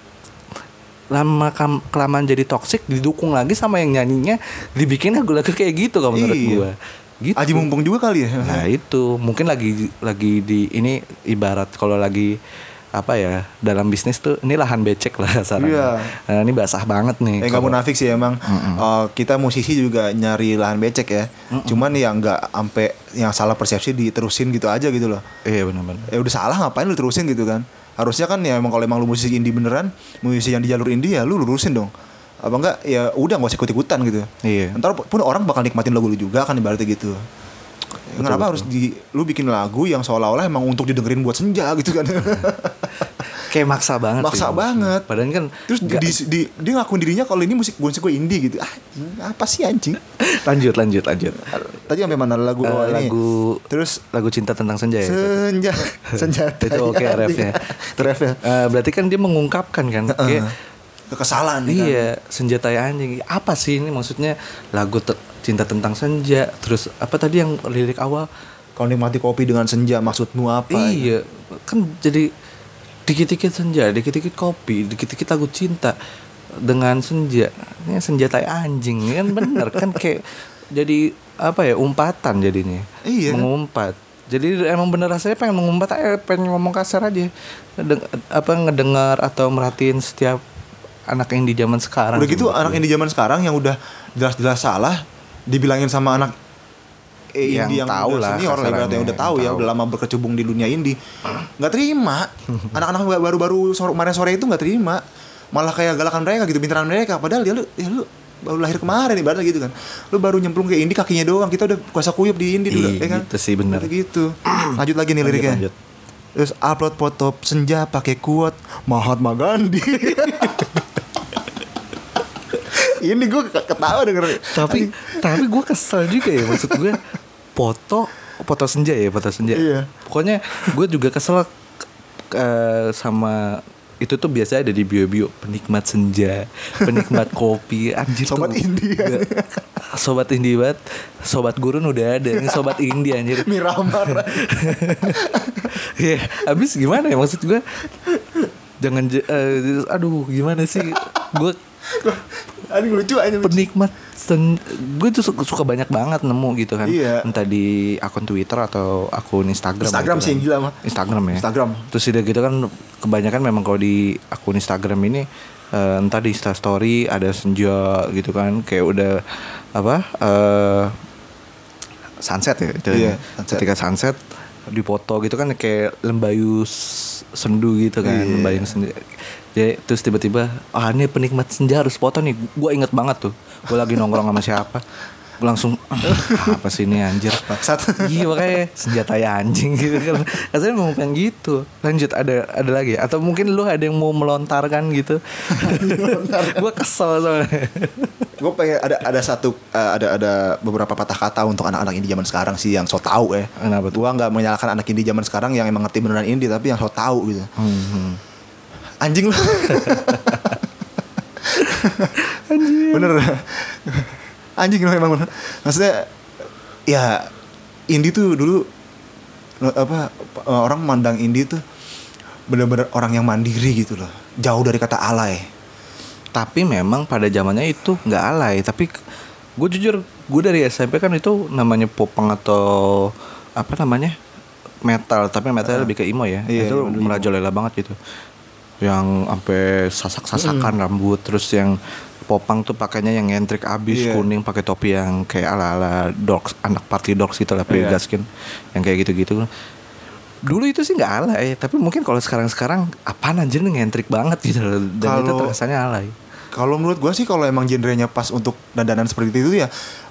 Speaker 1: lama kelamaan jadi toxic didukung lagi sama yang nyanyinya dibikin lagu-lagu kayak gitu kalau menurut
Speaker 2: Iya.
Speaker 1: gue gitu
Speaker 2: Aji mumpung juga kali ya.
Speaker 1: Nah itu mungkin lagi lagi di ini ibarat kalau lagi apa ya dalam bisnis tuh ini lahan becek lah *laughs* kasarnya.
Speaker 2: Iya.
Speaker 1: Nah, ini basah banget nih.
Speaker 2: Eh nggak
Speaker 1: kalau-
Speaker 2: munafik sih emang Eh, kita musisi juga nyari lahan becek ya. Cuman ya nggak sampai yang salah persepsi diterusin gitu aja gitu loh.
Speaker 1: Iya benar-benar.
Speaker 2: Ya udah salah ngapain lu terusin gitu kan? Harusnya kan ya emang kalau emang lu musisi indie beneran, musisi yang di jalur indie ya lu lurusin dong. Apa enggak ya udah nggak usah ikut-ikutan gitu.
Speaker 1: Iya.
Speaker 2: Ntar pun orang bakal nikmatin lagu lu juga kan ibaratnya gitu. Kenapa harus di lu bikin lagu yang seolah-olah emang untuk didengerin buat senja gitu kan? *laughs*
Speaker 1: Kayak maksa banget.
Speaker 2: Maksa
Speaker 1: sih.
Speaker 2: banget.
Speaker 1: Padahal kan
Speaker 2: Terus
Speaker 1: nggak-
Speaker 2: di- di- dia ngakuin dirinya kalau ini musik musik gue indie gitu. Ah, apa sih anjing? *laughs*
Speaker 1: lanjut lanjut lanjut.
Speaker 2: Tadi sampai mana lagu
Speaker 1: Eh,
Speaker 2: oh, ini?
Speaker 1: lagu
Speaker 2: Terus
Speaker 1: lagu cinta tentang senja ya.
Speaker 2: senja *laughs* senjata.
Speaker 1: Itu oke
Speaker 2: ya,
Speaker 1: refnya.
Speaker 2: Refnya.
Speaker 1: Eh, berarti kan dia mengungkapkan kan kayak
Speaker 2: Kekesalan nih kan.
Speaker 1: Iya, senjata anjing. Apa sih ini maksudnya lagu te- cinta tentang senja? Terus apa tadi yang lirik awal?
Speaker 2: Kau nikmati kopi dengan senja maksudmu apa?
Speaker 1: iya, kan jadi dikit-dikit senja, dikit-dikit kopi, dikit-dikit lagu cinta dengan senja. Ini senja tai anjing kan bener kan kayak jadi apa ya umpatan jadinya.
Speaker 2: Iya.
Speaker 1: Mengumpat. Jadi emang bener rasanya pengen mengumpat aja, pengen ngomong kasar aja. Deng- apa ngedengar atau merhatiin setiap anak yang di zaman sekarang.
Speaker 2: Udah gitu
Speaker 1: sih.
Speaker 2: anak indie zaman sekarang yang udah jelas-jelas salah dibilangin sama anak eh,
Speaker 1: Yang
Speaker 2: indie yang
Speaker 1: tahu lah
Speaker 2: senior lah ibaratnya udah
Speaker 1: yang
Speaker 2: tahu ya
Speaker 1: tahu.
Speaker 2: udah lama berkecimpung di dunia indie nggak terima *laughs* anak-anak baru-baru sore, kemarin sore itu nggak terima malah kayak galakan mereka gitu bintaran mereka padahal dia lu ya lu baru lahir kemarin ibaratnya gitu kan lu baru nyemplung ke indie kakinya doang kita udah kuasa kuyup di indie dulu ya kan
Speaker 1: gitu sih.
Speaker 2: Ibaratnya gitu *clears throat* lanjut lagi nih
Speaker 1: Lanjut,
Speaker 2: liriknya
Speaker 1: lanjut.
Speaker 2: Terus upload foto senja pakai quote Mahatma Gandhi. *laughs* Ini gue ketawa denger.
Speaker 1: Tapi tapi gue kesel juga ya maksud gue foto foto senja ya foto senja.
Speaker 2: Iya.
Speaker 1: pokoknya gue juga kesel eh, sama itu tuh biasa ada di bio bio penikmat senja penikmat *laughs* kopi anjir
Speaker 2: Sobat
Speaker 1: tuh
Speaker 2: indie.
Speaker 1: Nggak- sobat indie banget sobat gurun udah ada ini sobat indie anjir *laughs*
Speaker 2: Miramar
Speaker 1: Iya, abis gimana ya maksud gue? Jangan, eh, aduh gimana sih? Gue *laughs*
Speaker 2: Aduh lucu aja
Speaker 1: penikmat sen, gue tuh suka, suka banyak banget nemu gitu kan.
Speaker 2: Iya.
Speaker 1: Entah di akun Twitter atau akun Instagram.
Speaker 2: Instagram
Speaker 1: gitu
Speaker 2: sih yang
Speaker 1: kan.
Speaker 2: gila mah.
Speaker 1: Instagram ya.
Speaker 2: Instagram.
Speaker 1: Terus udah gitu kan kebanyakan memang kalau di akun Instagram ini eh, entah di Insta Story ada senja gitu kan, kayak udah apa? eh sunset ya itu.
Speaker 2: Iya,
Speaker 1: ya.
Speaker 2: sunset.
Speaker 1: Ketika sunset dipoto gitu kan kayak lembayu sendu gitu kan,
Speaker 2: Iya.
Speaker 1: lembayu sendu. Jadi terus tiba-tiba ah ini penikmat senja harus foto nih. Gue inget banget tuh. Gue lagi nongkrong sama siapa. Gue langsung "Ah, apa sih ini anjir.
Speaker 2: Bangsat.
Speaker 1: Iya makanya senjata ya anjing gitu kan. Rasanya mau pengen gitu. Lanjut ada ada lagi atau mungkin lu ada yang mau melontarkan gitu. gue kesel soalnya.
Speaker 2: Gue pengen ada ada satu eh, ada ada beberapa patah kata untuk anak-anak indie zaman sekarang sih yang so tau ya.
Speaker 1: Kenapa tuh?
Speaker 2: Gua nggak menyalahkan anak indie zaman sekarang yang emang ngerti beneran indie tapi yang so tau gitu.
Speaker 1: Hmm,
Speaker 2: Anjing lu. Anjing. Bener. Anjing lu emang bener. Maksudnya ya indie tuh dulu apa orang mandang indie tuh bener-bener orang yang mandiri gitu loh. Jauh dari kata alay.
Speaker 1: Tapi memang pada zamannya itu nggak alay. Tapi gue jujur gue dari SMP kan itu namanya popang atau apa namanya metal. Tapi metal lebih ke emo ya.
Speaker 2: Iya,
Speaker 1: itu merajalela banget gitu. Yang sampai sasak-sasakan rambut. Terus yang popang tuh pakainya yang ngentrik abis
Speaker 2: Iya.
Speaker 1: kuning pakai topi yang kayak ala-ala dogs anak party dogs gitu lah
Speaker 2: Iya.
Speaker 1: gaskin yang kayak gitu-gitu dulu itu sih nggak alay tapi mungkin kalau sekarang-sekarang apaan anjir nih ngentrik banget gitu dan itu
Speaker 2: Kalau-
Speaker 1: terkesannya alay
Speaker 2: Kalau menurut gua sih kalau emang genrenya pas untuk dandanan seperti itu ya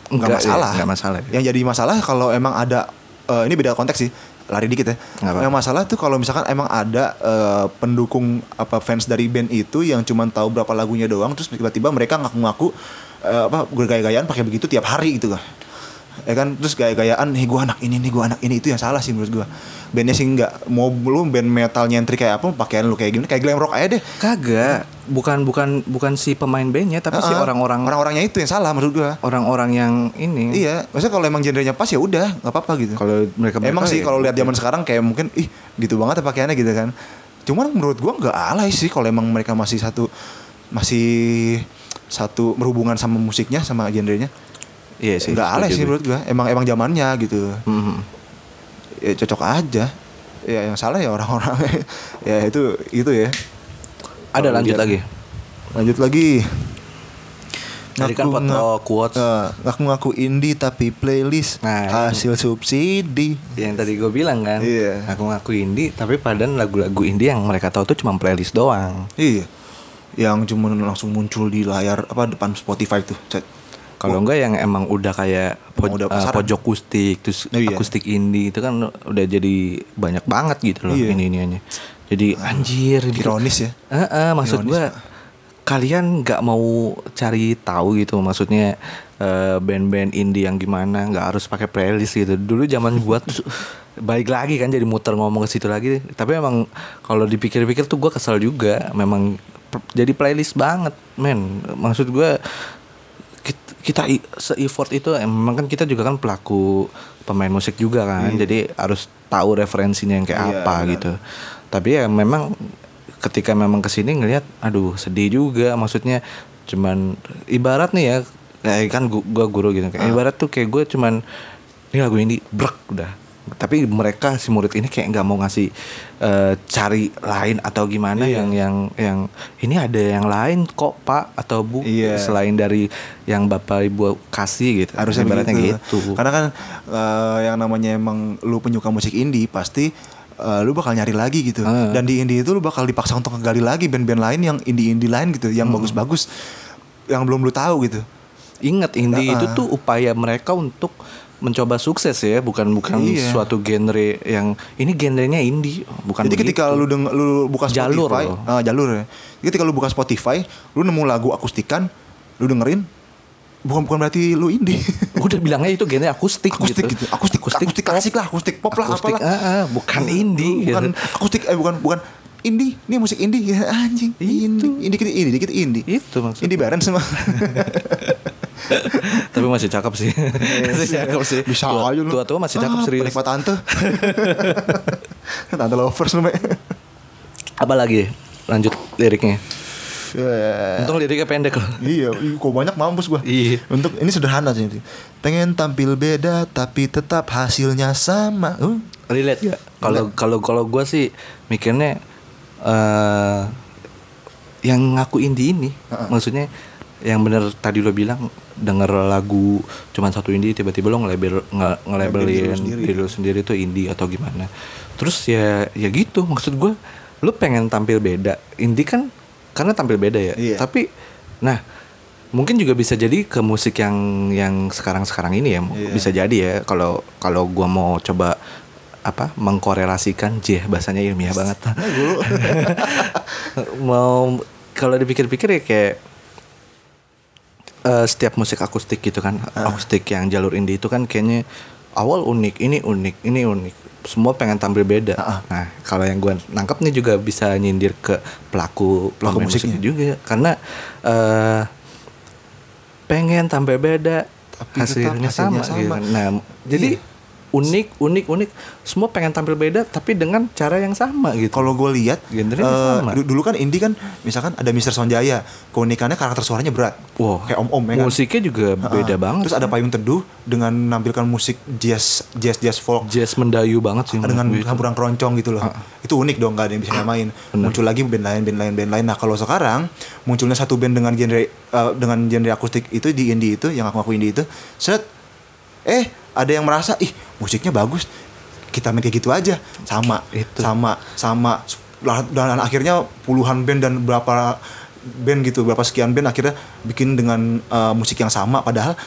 Speaker 2: nggak
Speaker 1: Nggak,
Speaker 2: masalah.
Speaker 1: ya, nggak masalah.
Speaker 2: Yang jadi masalah kalau emang ada eh, ini beda konteks sih. Lari dikit ya.
Speaker 1: Apa-apa.
Speaker 2: Yang masalah tuh kalau misalkan emang ada eh, pendukung apa fans dari band itu yang cuman tahu berapa lagunya doang terus tiba-tiba mereka ngaku-ngaku eh, apa gaya-gayaan pakai begitu tiap hari gitu kan. Ya kan terus gaya-gayaan nih gua anak ini nih gua anak ini itu yang salah sih menurut gua. Bandnya sih nggak mau lu band metal nyentrik kayak apa pakaian lu kayak gimana kayak glam rock aja deh.
Speaker 1: Kagak, bukan bukan bukan si pemain bandnya, tapi si
Speaker 2: Heeh.
Speaker 1: orang-orang
Speaker 2: orang-orangnya itu yang salah menurut gua.
Speaker 1: orang-orang yang ini.
Speaker 2: Iya, maksudnya kalau emang genrenya pas ya udah, nggak apa-apa gitu.
Speaker 1: Kalau mereka
Speaker 2: emang sih kalau lihat zaman sekarang kayak mungkin ih gitu banget ya pakaiannya gitu kan. Cuman menurut gua nggak alay sih kalau emang mereka masih satu masih satu berhubungan sama musiknya sama genrenya.
Speaker 1: Iya sih.
Speaker 2: Alay
Speaker 1: setuju
Speaker 2: sih
Speaker 1: gue.
Speaker 2: menurut gua. Emang emang zamannya gitu.
Speaker 1: Mhm.
Speaker 2: Ya cocok aja. Ya yang salah ya orang-orang. *laughs* ya itu itu ya.
Speaker 1: Ada
Speaker 2: Kalau
Speaker 1: lanjut lagi.
Speaker 2: Lanjut lagi.
Speaker 1: Tadi kan foto
Speaker 2: Ngaku-
Speaker 1: quotes.
Speaker 2: Eh, ngaku-ngaku indie tapi playlist
Speaker 1: Nah,
Speaker 2: hasil subsidi.
Speaker 1: Yang tadi gue bilang kan,
Speaker 2: Iya.
Speaker 1: aku ngaku indie, tapi padahal lagu-lagu indie yang mereka tahu tuh cuma playlist doang.
Speaker 2: Iya. Yang cuma langsung muncul di layar apa depan Spotify tuh. Cet.
Speaker 1: Kalau enggak yang emang udah kayak po-
Speaker 2: udah pasaran.
Speaker 1: pojok akustik, terus
Speaker 2: Oh, iya.
Speaker 1: akustik indie itu kan udah jadi banyak banget gitu loh
Speaker 2: Iya.
Speaker 1: ini iniannya. Jadi anjir gitu.
Speaker 2: Ironis ya.
Speaker 1: Eh, eh, maksud
Speaker 2: Ironis,
Speaker 1: gue
Speaker 2: Pak.
Speaker 1: kalian nggak mau cari tahu gitu maksudnya eh, band-band indie yang gimana nggak harus pakai playlist gitu dulu zaman gua tuh *laughs* balik lagi kan jadi muter ngomong ke situ lagi tapi emang kalau dipikir-pikir tuh gua kesel juga memang jadi playlist banget men maksud gua kita, se-effort itu eh, memang kan kita juga kan pelaku pemain musik juga kan jadi harus tahu referensinya yang kayak
Speaker 2: Iya,
Speaker 1: apa
Speaker 2: benar.
Speaker 1: gitu. Tapi ya memang ketika memang ke sini ngelihat aduh sedih juga maksudnya cuman ibarat nih ya kayak kan gu- gua guru gitu kayak ibarat tuh kayak gue cuman ini lagu ini brek udah tapi mereka si murid ini kayak nggak mau ngasih eh, cari lain atau gimana
Speaker 2: Iya.
Speaker 1: yang yang yang ini ada yang lain kok pak atau bu
Speaker 2: Iya.
Speaker 1: selain dari yang bapak ibu kasih gitu
Speaker 2: harusnya
Speaker 1: ibaratnya
Speaker 2: begitu.
Speaker 1: gitu
Speaker 2: Karena kan eh, yang namanya emang lu penyuka musik indie pasti eh, lu bakal nyari lagi gitu.
Speaker 1: Ah.
Speaker 2: Dan di indie itu lu bakal dipaksa untuk ngegali lagi band-band lain yang indie-indie lain gitu, yang
Speaker 1: Hmm.
Speaker 2: bagus-bagus yang belum lu tahu gitu.
Speaker 1: Ingat indie itu tuh upaya mereka untuk mencoba sukses ya, bukan bukan
Speaker 2: Iya.
Speaker 1: suatu genre yang ini genrenya indie, bukan
Speaker 2: Jadi ketika
Speaker 1: begitu.
Speaker 2: lu deng lu buka Spotify,
Speaker 1: Jalur loh.
Speaker 2: ah, jalur ya. Jadi ketika lu buka Spotify, lu nemu lagu akustikan, lu dengerin bukan bukan berarti lu indie. *laughs*
Speaker 1: udah bilangnya itu genre akustik,
Speaker 2: akustik gitu. Akustik, akustik, klasik lah, akustik pop lah,
Speaker 1: akustik,
Speaker 2: apalah.
Speaker 1: ah, ah, bukan indie
Speaker 2: bukan
Speaker 1: gitu.
Speaker 2: akustik eh bukan bukan indie ini musik indie ya *laughs* anjing indie indie dikit indie dikit indie
Speaker 1: Itu maksudnya.
Speaker 2: indie bareng semua *laughs* *laughs*
Speaker 1: Tapi masih cakep sih. masih cakep sih.
Speaker 2: bisa
Speaker 1: tua,
Speaker 2: aja lu
Speaker 1: Tua tua masih cakep
Speaker 2: Ah,
Speaker 1: serius.
Speaker 2: penikmat tante *laughs* tante lovers lu.
Speaker 1: Apa lagi? Lanjut liriknya.
Speaker 2: Ya.
Speaker 1: Untung liriknya pendek loh.
Speaker 2: Iya, kok banyak mampus gua.
Speaker 1: Iya.
Speaker 2: Untuk ini sederhana sih. Pengen tampil beda tapi tetap hasilnya sama. Uh,
Speaker 1: relate gak? Kalau kalau kalau gue sih mikirnya eh yang ngaku indie ini, maksudnya yang bener tadi lo bilang denger lagu cuman satu indie tiba-tiba lo ngelabel nge- ngelabelin
Speaker 2: diri lo sendiri.
Speaker 1: tuh indie atau gimana. Terus ya ya gitu maksud gue lo pengen tampil beda. Indie kan karena tampil beda ya.
Speaker 2: Iya.
Speaker 1: Tapi nah mungkin juga bisa jadi ke musik yang yang sekarang-sekarang ini ya
Speaker 2: Iya.
Speaker 1: bisa jadi ya kalau kalau gua mau coba apa mengkorelasikan j bahasanya ilmiah banget *laughs* mau kalau dipikir-pikir ya kayak eh, setiap musik akustik gitu kan akustik yang jalur indie itu kan kayaknya awal unik ini unik ini unik semua pengen tampil beda nah kalau yang gua nangkep nih juga bisa nyindir ke pelaku
Speaker 2: Pelaku musiknya.
Speaker 1: musik juga karena eh pengen tampil beda
Speaker 2: Tapi
Speaker 1: hasilnya,
Speaker 2: hasilnya
Speaker 1: sama, gitu
Speaker 2: sama.
Speaker 1: kan. Nah, jadi
Speaker 2: Iya.
Speaker 1: Unik unik unik semua pengen tampil beda tapi dengan cara yang sama gitu.
Speaker 2: Kalau gue lihat,
Speaker 1: Genrenya
Speaker 2: eh,
Speaker 1: sama.
Speaker 2: du- dulu kan indie kan, misalkan ada Mister Sonjaya, keunikannya karakter suaranya berat,
Speaker 1: Wow,
Speaker 2: kayak om-om ya kan.
Speaker 1: Musiknya juga beda
Speaker 2: Ah,
Speaker 1: banget.
Speaker 2: Terus ada payung teduh dengan menampilkan musik jazz, jazz, jazz folk
Speaker 1: jazz mendayu banget sih
Speaker 2: dengan campuran keroncong gitu loh. Itu unik dong, gak ada yang bisa nyamain. Muncul lagi band lain, band lain, band lain. Nah kalau sekarang munculnya satu band dengan genre eh, dengan genre akustik itu di indie itu, yang aku ngaku indie itu, set, eh ada yang merasa ih musiknya bagus, kita main kayak gitu aja, sama,
Speaker 1: Itu.
Speaker 2: sama, sama. Dan akhirnya puluhan band dan berapa band gitu, berapa sekian band akhirnya bikin dengan eh, musik yang sama, padahal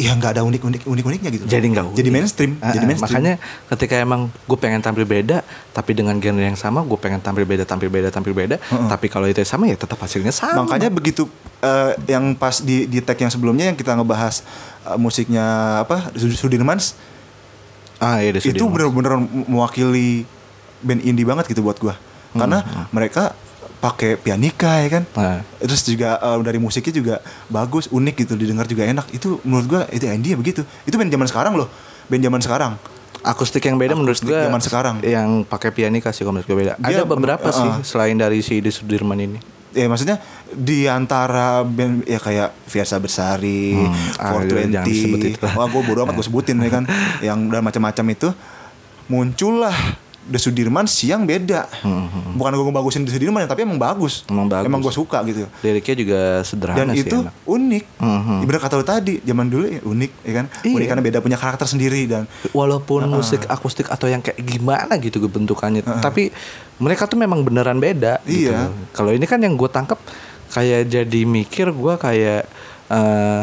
Speaker 2: ya nggak ada unik unik unik uniknya gitu.
Speaker 1: jadi enggak
Speaker 2: jadi mainstream,
Speaker 1: Ah,
Speaker 2: jadi
Speaker 1: ah,
Speaker 2: mainstream.
Speaker 1: makanya ketika emang gue pengen tampil beda tapi dengan genre yang sama gue pengen tampil beda tampil beda tampil beda. Tapi kalau itu sama ya tetap hasilnya sama.
Speaker 2: Makanya begitu eh, yang pas di di tag yang sebelumnya yang kita ngebahas eh, musiknya apa Sud- Sudirmans
Speaker 1: ah iya
Speaker 2: itu bener-bener mewakili band indie banget gitu buat gua. Karena mereka pakai pianika ya kan.
Speaker 1: Nah.
Speaker 2: Terus juga eh, dari musiknya juga bagus, unik gitu didengar juga enak. Itu menurut gua itu indie ya begitu. Itu band zaman sekarang loh. Band zaman sekarang.
Speaker 1: akustik yang beda menurut
Speaker 2: Akustik
Speaker 1: gue
Speaker 2: zaman sekarang.
Speaker 1: yang pakai pianika sih menurut gue beda
Speaker 2: Dia
Speaker 1: ada beberapa
Speaker 2: menur-
Speaker 1: sih
Speaker 2: uh-uh.
Speaker 1: selain dari si Ide Sudirman ini
Speaker 2: Ya maksudnya di antara band ya kayak Fiersa Bersari,
Speaker 1: ah, jangan disebut
Speaker 2: 420,
Speaker 1: itu lah.
Speaker 2: wah gue bodo amat gue sebutin ya kan, *laughs* yang dan macam-macam itu muncullah The Sudirman siang beda. Bukan gue ngebagusin The Sudirman, tapi emang bagus.
Speaker 1: Hmm, Emang bagus.
Speaker 2: Emang gue suka gitu.
Speaker 1: liriknya juga sederhana
Speaker 2: Dan
Speaker 1: sih
Speaker 2: itu
Speaker 1: enak.
Speaker 2: unik.
Speaker 1: Mhm.
Speaker 2: Ibarat kata lu tadi, zaman dulu ya unik, ya kan?
Speaker 1: Iya.
Speaker 2: Unik karena beda punya karakter sendiri dan
Speaker 1: walaupun musik akustik atau yang kayak gimana gitu gue bentukannya tapi mereka tuh memang beneran beda gitu
Speaker 2: Iya.
Speaker 1: loh. kalau ini kan yang gue tangkap kayak jadi mikir gue kayak eh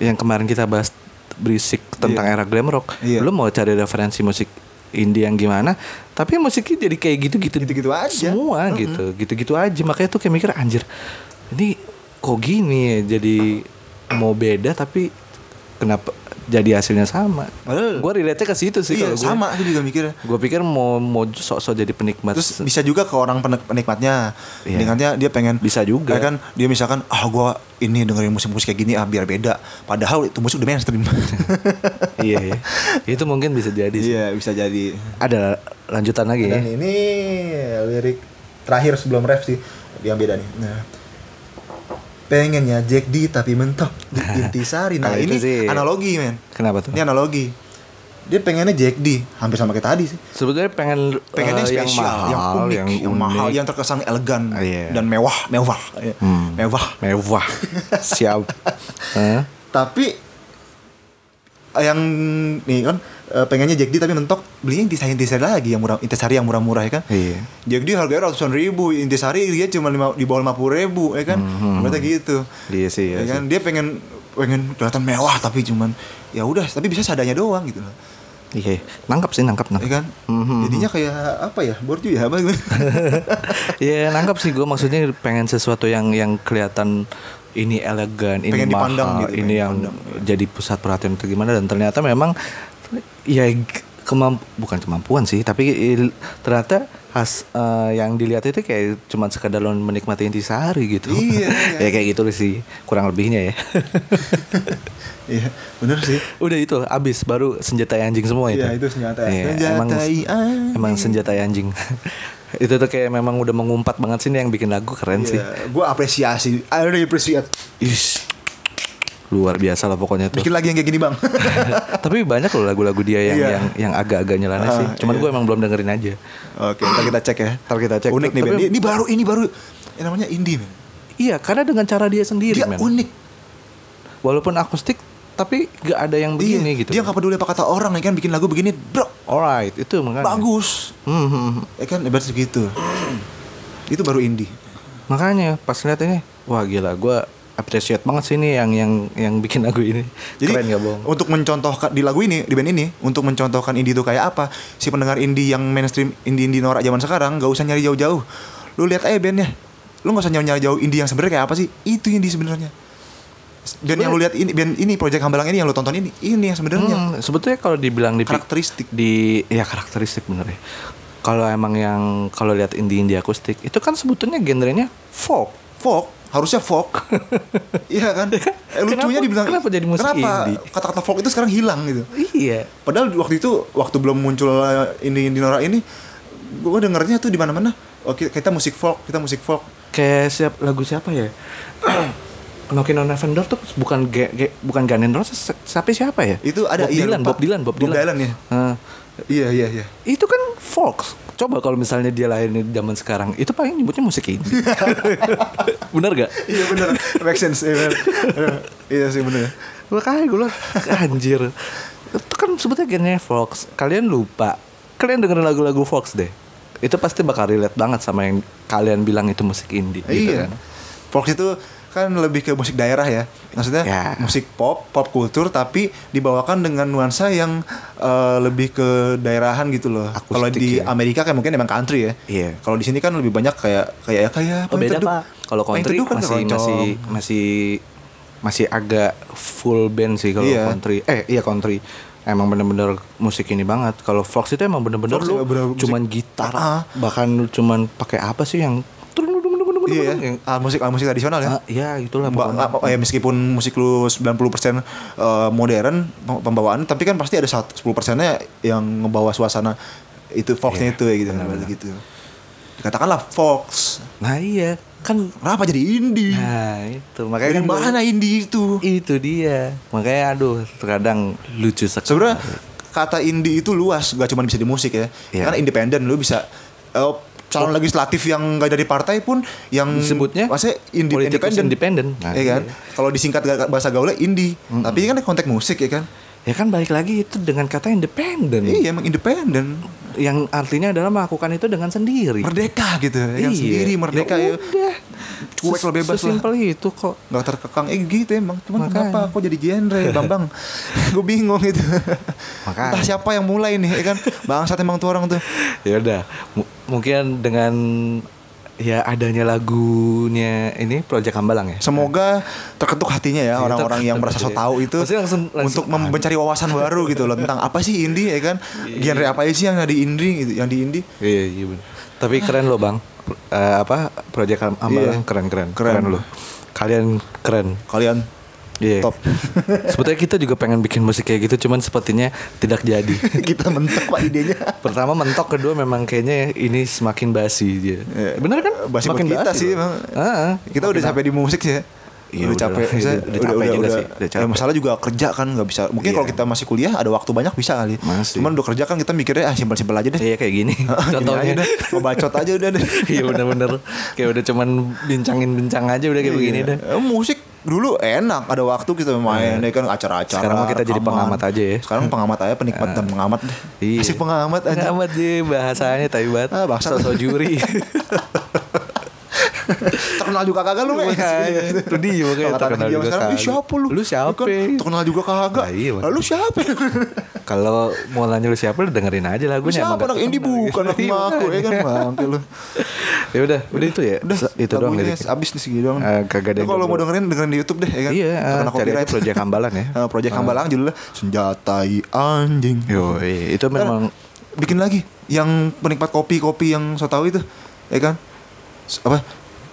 Speaker 1: yang kemarin kita bahas berisik tentang era glam rock
Speaker 2: Iya.
Speaker 1: lu mau cari referensi musik indie yang gimana tapi musiknya jadi kayak gitu-gitu.
Speaker 2: Gitu-gitu aja.
Speaker 1: semua gitu gitu-gitu aja. Makanya tuh kayak mikir anjir ini kok gini ya? Jadi mau beda tapi kenapa jadi hasilnya sama
Speaker 2: Padahal-
Speaker 1: gue relate ke situ sih
Speaker 2: iya
Speaker 1: kalau gue
Speaker 2: sama aku juga mikirnya.
Speaker 1: gue pikir mau mau sok-sok jadi penikmat
Speaker 2: Terus bisa juga ke orang penik- penikmatnya.
Speaker 1: Iya.
Speaker 2: Penikmatnya dia pengen
Speaker 1: Bisa juga.
Speaker 2: ya kan dia misalkan ah gua ini dengerin musik-musik kayak gini ah biar beda. Padahal itu musik udah mainstream. *laughs*
Speaker 1: iya ya itu mungkin bisa jadi sih
Speaker 2: iya, bisa jadi.
Speaker 1: ada lanjutan lagi ya.
Speaker 2: Dan ini lirik terakhir sebelum ref sih yang beda nih. Nah, pengennya Jack D tapi mentok di *laughs* intisari. Nah ini
Speaker 1: sih-
Speaker 2: analogi men.
Speaker 1: Kenapa tuh?
Speaker 2: Ini analogi. Dia pengennya Jack D hampir sama kayak tadi sih.
Speaker 1: Sebetulnya pengen
Speaker 2: Pengennya
Speaker 1: eh,
Speaker 2: spesial, yang,
Speaker 1: mahal,
Speaker 2: unik,
Speaker 1: yang,
Speaker 2: yang, mahal, yang terkesan elegan
Speaker 1: Ah, iya.
Speaker 2: dan mewah, mewah, Iya.
Speaker 1: Hmm.
Speaker 2: mewah.
Speaker 1: mewah. *laughs* Siap. Hah?
Speaker 2: Tapi yang nih kan eh, pengennya Jack D tapi mentok belinya intisari intisari lagi yang murah intisari yang murah-murah ya kan.
Speaker 1: Iya.
Speaker 2: Jack D harganya ratusan ribu, intisari dia cuma lima, di bawah lima puluh ribu ya kan. Berarti gitu.
Speaker 1: Iya sih,
Speaker 2: ya
Speaker 1: iya
Speaker 2: kan dia pengen pengen kelihatan mewah tapi cuman ya udah tapi bisa seadanya doang gitu loh.
Speaker 1: Iya, nangkap sih nangkap
Speaker 2: Ya
Speaker 1: nangkap.
Speaker 2: kan? Jadinya kayak apa ya? Borju ya apa gitu. *laughs*
Speaker 1: Iya nangkap sih gue maksudnya pengen sesuatu yang yang kelihatan ini elegan, ini
Speaker 2: Pengen
Speaker 1: mahal,
Speaker 2: dipandang gitu,
Speaker 1: ini yang jadi pusat perhatian atau gimana dan ternyata memang ya kemamp bukan kemampuan sih tapi ternyata has eh, yang dilihat itu kayak cuma sekadar lo menikmati intisari gitu.
Speaker 2: Iya, *laughs* iya.
Speaker 1: ya kayak gitu sih kurang lebihnya ya. *laughs*
Speaker 2: Iya, bener sih.
Speaker 1: Udah itu abis baru senjata anjing semua itu.
Speaker 2: Iya, itu senjata.
Speaker 1: Iya,
Speaker 2: Senjatai
Speaker 1: emang
Speaker 2: anjing.
Speaker 1: emang senjata anjing. *laughs* itu tuh kayak memang udah mengumpat banget sih nih yang bikin lagu keren sih.
Speaker 2: Iya, gue apresiasi. I really appreciate.
Speaker 1: Ish. Luar biasa lah pokoknya tuh.
Speaker 2: Bikin lagi yang kayak gini bang. *laughs*
Speaker 1: Tapi banyak loh lagu-lagu dia yang
Speaker 2: Iya.
Speaker 1: yang yang agak-agak nyeleneh sih.
Speaker 2: Ah,
Speaker 1: Cuman
Speaker 2: iya.
Speaker 1: gue emang belum dengerin aja.
Speaker 2: Oke, ntar kita cek ya.
Speaker 1: Ntar kita cek.
Speaker 2: Unik nih,
Speaker 1: Tapi-
Speaker 2: Ben. Ini, ini baru, ini baru. Yang namanya indie, men.
Speaker 1: Iya, karena dengan cara dia sendiri,
Speaker 2: Dia
Speaker 1: men.
Speaker 2: unik.
Speaker 1: Walaupun akustik, tapi gak ada yang begini
Speaker 2: Iya,
Speaker 1: gitu.
Speaker 2: Dia nggak peduli apa kata orang, ya kan bikin lagu begini, bro.
Speaker 1: Alright, itu makanya.
Speaker 2: Bagus.
Speaker 1: Hmm, hmm.
Speaker 2: Ya kan, ibarat segitu. Itu baru indie.
Speaker 1: Makanya pas ngeliat ini, wah gila, gue appreciate banget sih ini yang yang yang bikin lagu ini.
Speaker 2: Jadi
Speaker 1: Keren gak bohong?
Speaker 2: untuk mencontohkan di lagu ini, di band ini, untuk mencontohkan indie itu kayak apa, si pendengar indie yang mainstream indie indie norak zaman sekarang nggak usah nyari jauh-jauh. Lu lihat aja bandnya, lu nggak usah nyari nyari jauh indie yang sebenarnya kayak apa sih? Itu indie sebenarnya. Band yang lu lihat ini, band ini Project Hambalang ini yang lu tonton ini, ini yang sebenarnya
Speaker 1: Hmm, sebetulnya kalau dibilang di
Speaker 2: karakteristik.
Speaker 1: di ya karakteristik bener ya. Kalau emang yang kalau lihat indie indie akustik itu kan sebetulnya genrenya folk.
Speaker 2: folk harusnya folk *laughs* iya kan eh, lucunya
Speaker 1: Kenapa-
Speaker 2: dibilang
Speaker 1: kenapa jadi musik
Speaker 2: kenapa
Speaker 1: indie?
Speaker 2: kata-kata folk itu sekarang hilang gitu
Speaker 1: Iya.
Speaker 2: padahal waktu itu waktu belum muncul ini indie norak ini gue dengernya tuh di mana-mana oke kita musik folk kita musik folk
Speaker 1: Kayak siap lagu siapa ya? *clears throat* Knockin on Heaven Door tuh bukan ge, ge- bukan Gun N' Roses tapi siapa ya?
Speaker 2: itu ada
Speaker 1: Bob
Speaker 2: iya,
Speaker 1: Dylan,
Speaker 2: lupa.
Speaker 1: Bob Dylan, Bob Dylan.
Speaker 2: ya
Speaker 1: Hah.
Speaker 2: iya iya iya
Speaker 1: itu kan folk. Coba kalau misalnya dia lahir di zaman sekarang, itu paling nyebutnya musik indie. *laughs* Bener gak?
Speaker 2: iya bener make sense iya, bener. iya sih bener
Speaker 1: Makanya gue bilang anjir. Itu kan sebetulnya genrenya Fox. Kalian lupa. Kalian dengerin lagu-lagu Fox deh. Itu pasti bakal relate banget sama yang kalian bilang itu musik indie gitu
Speaker 2: iya
Speaker 1: kan.
Speaker 2: folk itu kan lebih ke musik daerah ya maksudnya
Speaker 1: Ya.
Speaker 2: musik pop pop kultur tapi dibawakan dengan nuansa yang eh, lebih ke daerahan gitu loh kalau di
Speaker 1: ya.
Speaker 2: Amerika kan mungkin emang country ya
Speaker 1: Iya.
Speaker 2: kalau di sini kan lebih banyak kayak kayak kayak
Speaker 1: Oh
Speaker 2: Paling
Speaker 1: beda
Speaker 2: Teduh.
Speaker 1: pak. Kalau country
Speaker 2: kan
Speaker 1: masih masih masih masih agak full band sih kalau
Speaker 2: Iya.
Speaker 1: country. Eh iya country. Emang bener-bener musik ini banget. Kalau Fox itu emang bener-bener lu
Speaker 2: ya
Speaker 1: cuman gitar,
Speaker 2: Ah.
Speaker 1: bahkan lu cuman pakai apa sih yang
Speaker 2: iya
Speaker 1: yang
Speaker 2: ya. Ah, musik ah, musik tradisional ya.
Speaker 1: Ah, ya itulah
Speaker 2: Ba-
Speaker 1: pokoknya.
Speaker 2: ah, ya meskipun musik lu 90% eh, modern pem- pembawaan tapi kan pasti ada satu- 10 persennya yang ngebawa suasana itu Foxnya
Speaker 1: Iya,
Speaker 2: itu ya gitu. gitu. Dikatakanlah Fox.
Speaker 1: Nah iya. Kan
Speaker 2: kenapa jadi indie?
Speaker 1: Nah itu. Makanya
Speaker 2: dari
Speaker 1: kan
Speaker 2: mana indie itu?
Speaker 1: Itu dia. Makanya aduh terkadang lucu sekali.
Speaker 2: Sebenarnya kata indie itu luas gak cuma bisa di musik ya.
Speaker 1: Iya.
Speaker 2: karena independen lu bisa eh, calon legislatif yang gak dari partai pun yang
Speaker 1: Disebutnya
Speaker 2: maksudnya indi
Speaker 1: politikus
Speaker 2: independen
Speaker 1: independen. Nah,
Speaker 2: ya kan?
Speaker 1: iya.
Speaker 2: kalau disingkat bahasa gaulnya indie. Tapi ini kan konteks musik ya kan
Speaker 1: Ya kan balik lagi itu dengan kata independen
Speaker 2: iya emang independen
Speaker 1: Yang artinya adalah melakukan itu dengan sendiri.
Speaker 2: Merdeka gitu ya
Speaker 1: Iya.
Speaker 2: sendiri merdeka ya,
Speaker 1: udah.
Speaker 2: cuek
Speaker 1: Ses-
Speaker 2: lo bebas lah.
Speaker 1: Itu kok.
Speaker 2: Nggak terkekang. Eh gitu emang. Cuman
Speaker 1: Makanya.
Speaker 2: kenapa? Kok jadi genre? *laughs* Bambang *laughs* gue bingung gitu.
Speaker 1: Makanya.
Speaker 2: entah siapa yang mulai nih ya kan? Bangsat emang tuh orang tuh.
Speaker 1: Ya udah. Mu- mungkin dengan ya adanya lagunya ini Project Hambalang ya?
Speaker 2: Semoga terketuk hatinya ya
Speaker 1: Iya,
Speaker 2: orang-orang yang merasa so tahu itu
Speaker 1: langsung- langsung,
Speaker 2: untuk mencari wawasan baru gitu loh tentang apa sih indie ya kan? Genre apa sih yang ada di indie gitu yang di indie?
Speaker 1: Iya iya bener. tapi keren loh bang. Eh, apa? Project Ham- Hambalang
Speaker 2: Iya.
Speaker 1: keren keren.
Speaker 2: Keren.
Speaker 1: keren loh. Kalian keren.
Speaker 2: Kalian
Speaker 1: Iya.
Speaker 2: top. *laughs*
Speaker 1: Sebetulnya kita juga pengen bikin musik kayak gitu, cuman sepertinya tidak jadi. *laughs*
Speaker 2: Kita mentok pak idenya.
Speaker 1: Pertama mentok, kedua memang kayaknya ini semakin basi dia.
Speaker 2: Iya.
Speaker 1: Bener kan?
Speaker 2: Basi
Speaker 1: Semakin
Speaker 2: kita sih
Speaker 1: loh.
Speaker 2: emang.
Speaker 1: Ah,
Speaker 2: Kita udah capek di musik sih ya.
Speaker 1: Iya,
Speaker 2: udah
Speaker 1: udah
Speaker 2: capek. Maksudnya
Speaker 1: Udah- udah capek juga sih, udah
Speaker 2: ya,
Speaker 1: capek.
Speaker 2: masalah juga kerja kan nggak bisa. Mungkin
Speaker 1: Iya.
Speaker 2: kalau kita masih kuliah ada waktu banyak bisa kali.
Speaker 1: Masih.
Speaker 2: Cuman udah kerja kan kita mikirnya ah simpel-simpel aja deh.
Speaker 1: Iya kayak gini. Contohnya.
Speaker 2: deh, ngebacot aja udah deh. *laughs*
Speaker 1: Iya bener-bener Kayak udah cuman bincangin-bincang aja udah kayak begini
Speaker 2: Iya.
Speaker 1: deh.
Speaker 2: Eh, Musik dulu enak, ada waktu kita main ya kan acara-acara.
Speaker 1: Sekarang kita jadi
Speaker 2: rekaman.
Speaker 1: pengamat aja ya.
Speaker 2: Sekarang pengamat aja, penikmat dan pengamat deh.
Speaker 1: Iya.
Speaker 2: Pengamat aja.
Speaker 1: Amat sih bahasanya tapi banget.
Speaker 2: Ah, bangsat.
Speaker 1: Sosok juri. *laughs*
Speaker 2: Terkenal juga kagak lu, Mes.
Speaker 1: Makanya, itu dia makanya terkenal juga
Speaker 2: sekarang, siapa lu?
Speaker 1: Lu siapa?
Speaker 2: Terkenal juga kagak.
Speaker 1: Iya,
Speaker 2: lu siapa? *laughs*
Speaker 1: Kalau mau nanya lu siapa lu dengerin aja lagunya.
Speaker 2: siapa anak indie
Speaker 1: terkenal
Speaker 2: bukan anak. *laughs*
Speaker 1: Iya,
Speaker 2: ngaku ya kan bangke lu. *laughs*
Speaker 1: Ya udah, udah itu ya.
Speaker 2: Udah,
Speaker 1: itu doang
Speaker 2: abis nih segini doang.
Speaker 1: Eh, kagak ada yang
Speaker 2: Kalau mau dengerin dengerin di YouTube deh ya kan.
Speaker 1: Iya, ah, cari aja
Speaker 2: copyright.
Speaker 1: Project Hambalan ya.
Speaker 2: Ah, Project Hambalang judulnya Senjatai Anjing.
Speaker 1: Yo, iya, itu memang
Speaker 2: bikin lagi yang penikmat kopi-kopi yang so tahu itu ya kan apa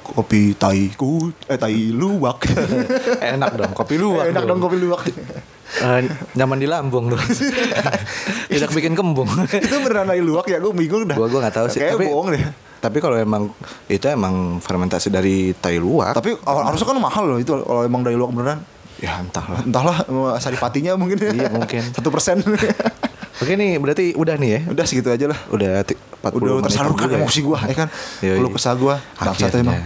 Speaker 2: kopi tai ku eh tai luwak *laughs*
Speaker 1: enak dong, kopi luwak.
Speaker 2: enak dong kopi luwak
Speaker 1: Eh, nyaman di lambung tuh. *laughs* Tidak bikin kembung.
Speaker 2: itu beneran tai luwak ya gue bingung dah
Speaker 1: gua gua nggak tahu sih.
Speaker 2: Kayaknya bohong deh
Speaker 1: Tapi kalau emang itu emang fermentasi dari tai luwak.
Speaker 2: tapi harusnya kan mahal loh itu kalau emang dari luwak beneran
Speaker 1: ya entahlah.
Speaker 2: entahlah saripatinya mungkin
Speaker 1: Iya, mungkin. *laughs*
Speaker 2: satu persen
Speaker 1: Oke nih, berarti udah nih ya.
Speaker 2: udah segitu aja lah
Speaker 1: Udah ti- 40
Speaker 2: udah tersalurkan
Speaker 1: ya.
Speaker 2: emosi gue ya kan lu kesah gue bangsat emang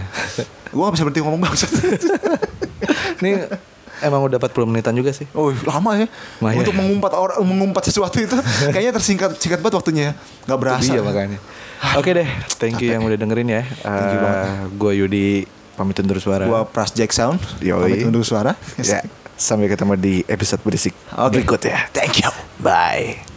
Speaker 2: gue gak bisa berhenti ngomong bangsat *laughs*
Speaker 1: Nih emang udah 40 menitan juga sih.
Speaker 2: Oh lama ya
Speaker 1: Lumayan.
Speaker 2: Untuk mengumpat orang Mengumpat sesuatu itu *laughs* Kayaknya tersingkat Singkat banget waktunya ya Gak berasa
Speaker 1: Iya makanya. Oke deh, thank you yang udah dengerin ya.
Speaker 2: you banget.
Speaker 1: gue Yudi pamit undur suara.
Speaker 2: Gua Pras Jack Sound
Speaker 1: Yoi.
Speaker 2: Pamit undur suara
Speaker 1: Ya, sampai ketemu di episode berisik
Speaker 2: Oke.
Speaker 1: berikut ya.
Speaker 2: Thank you
Speaker 1: Bye.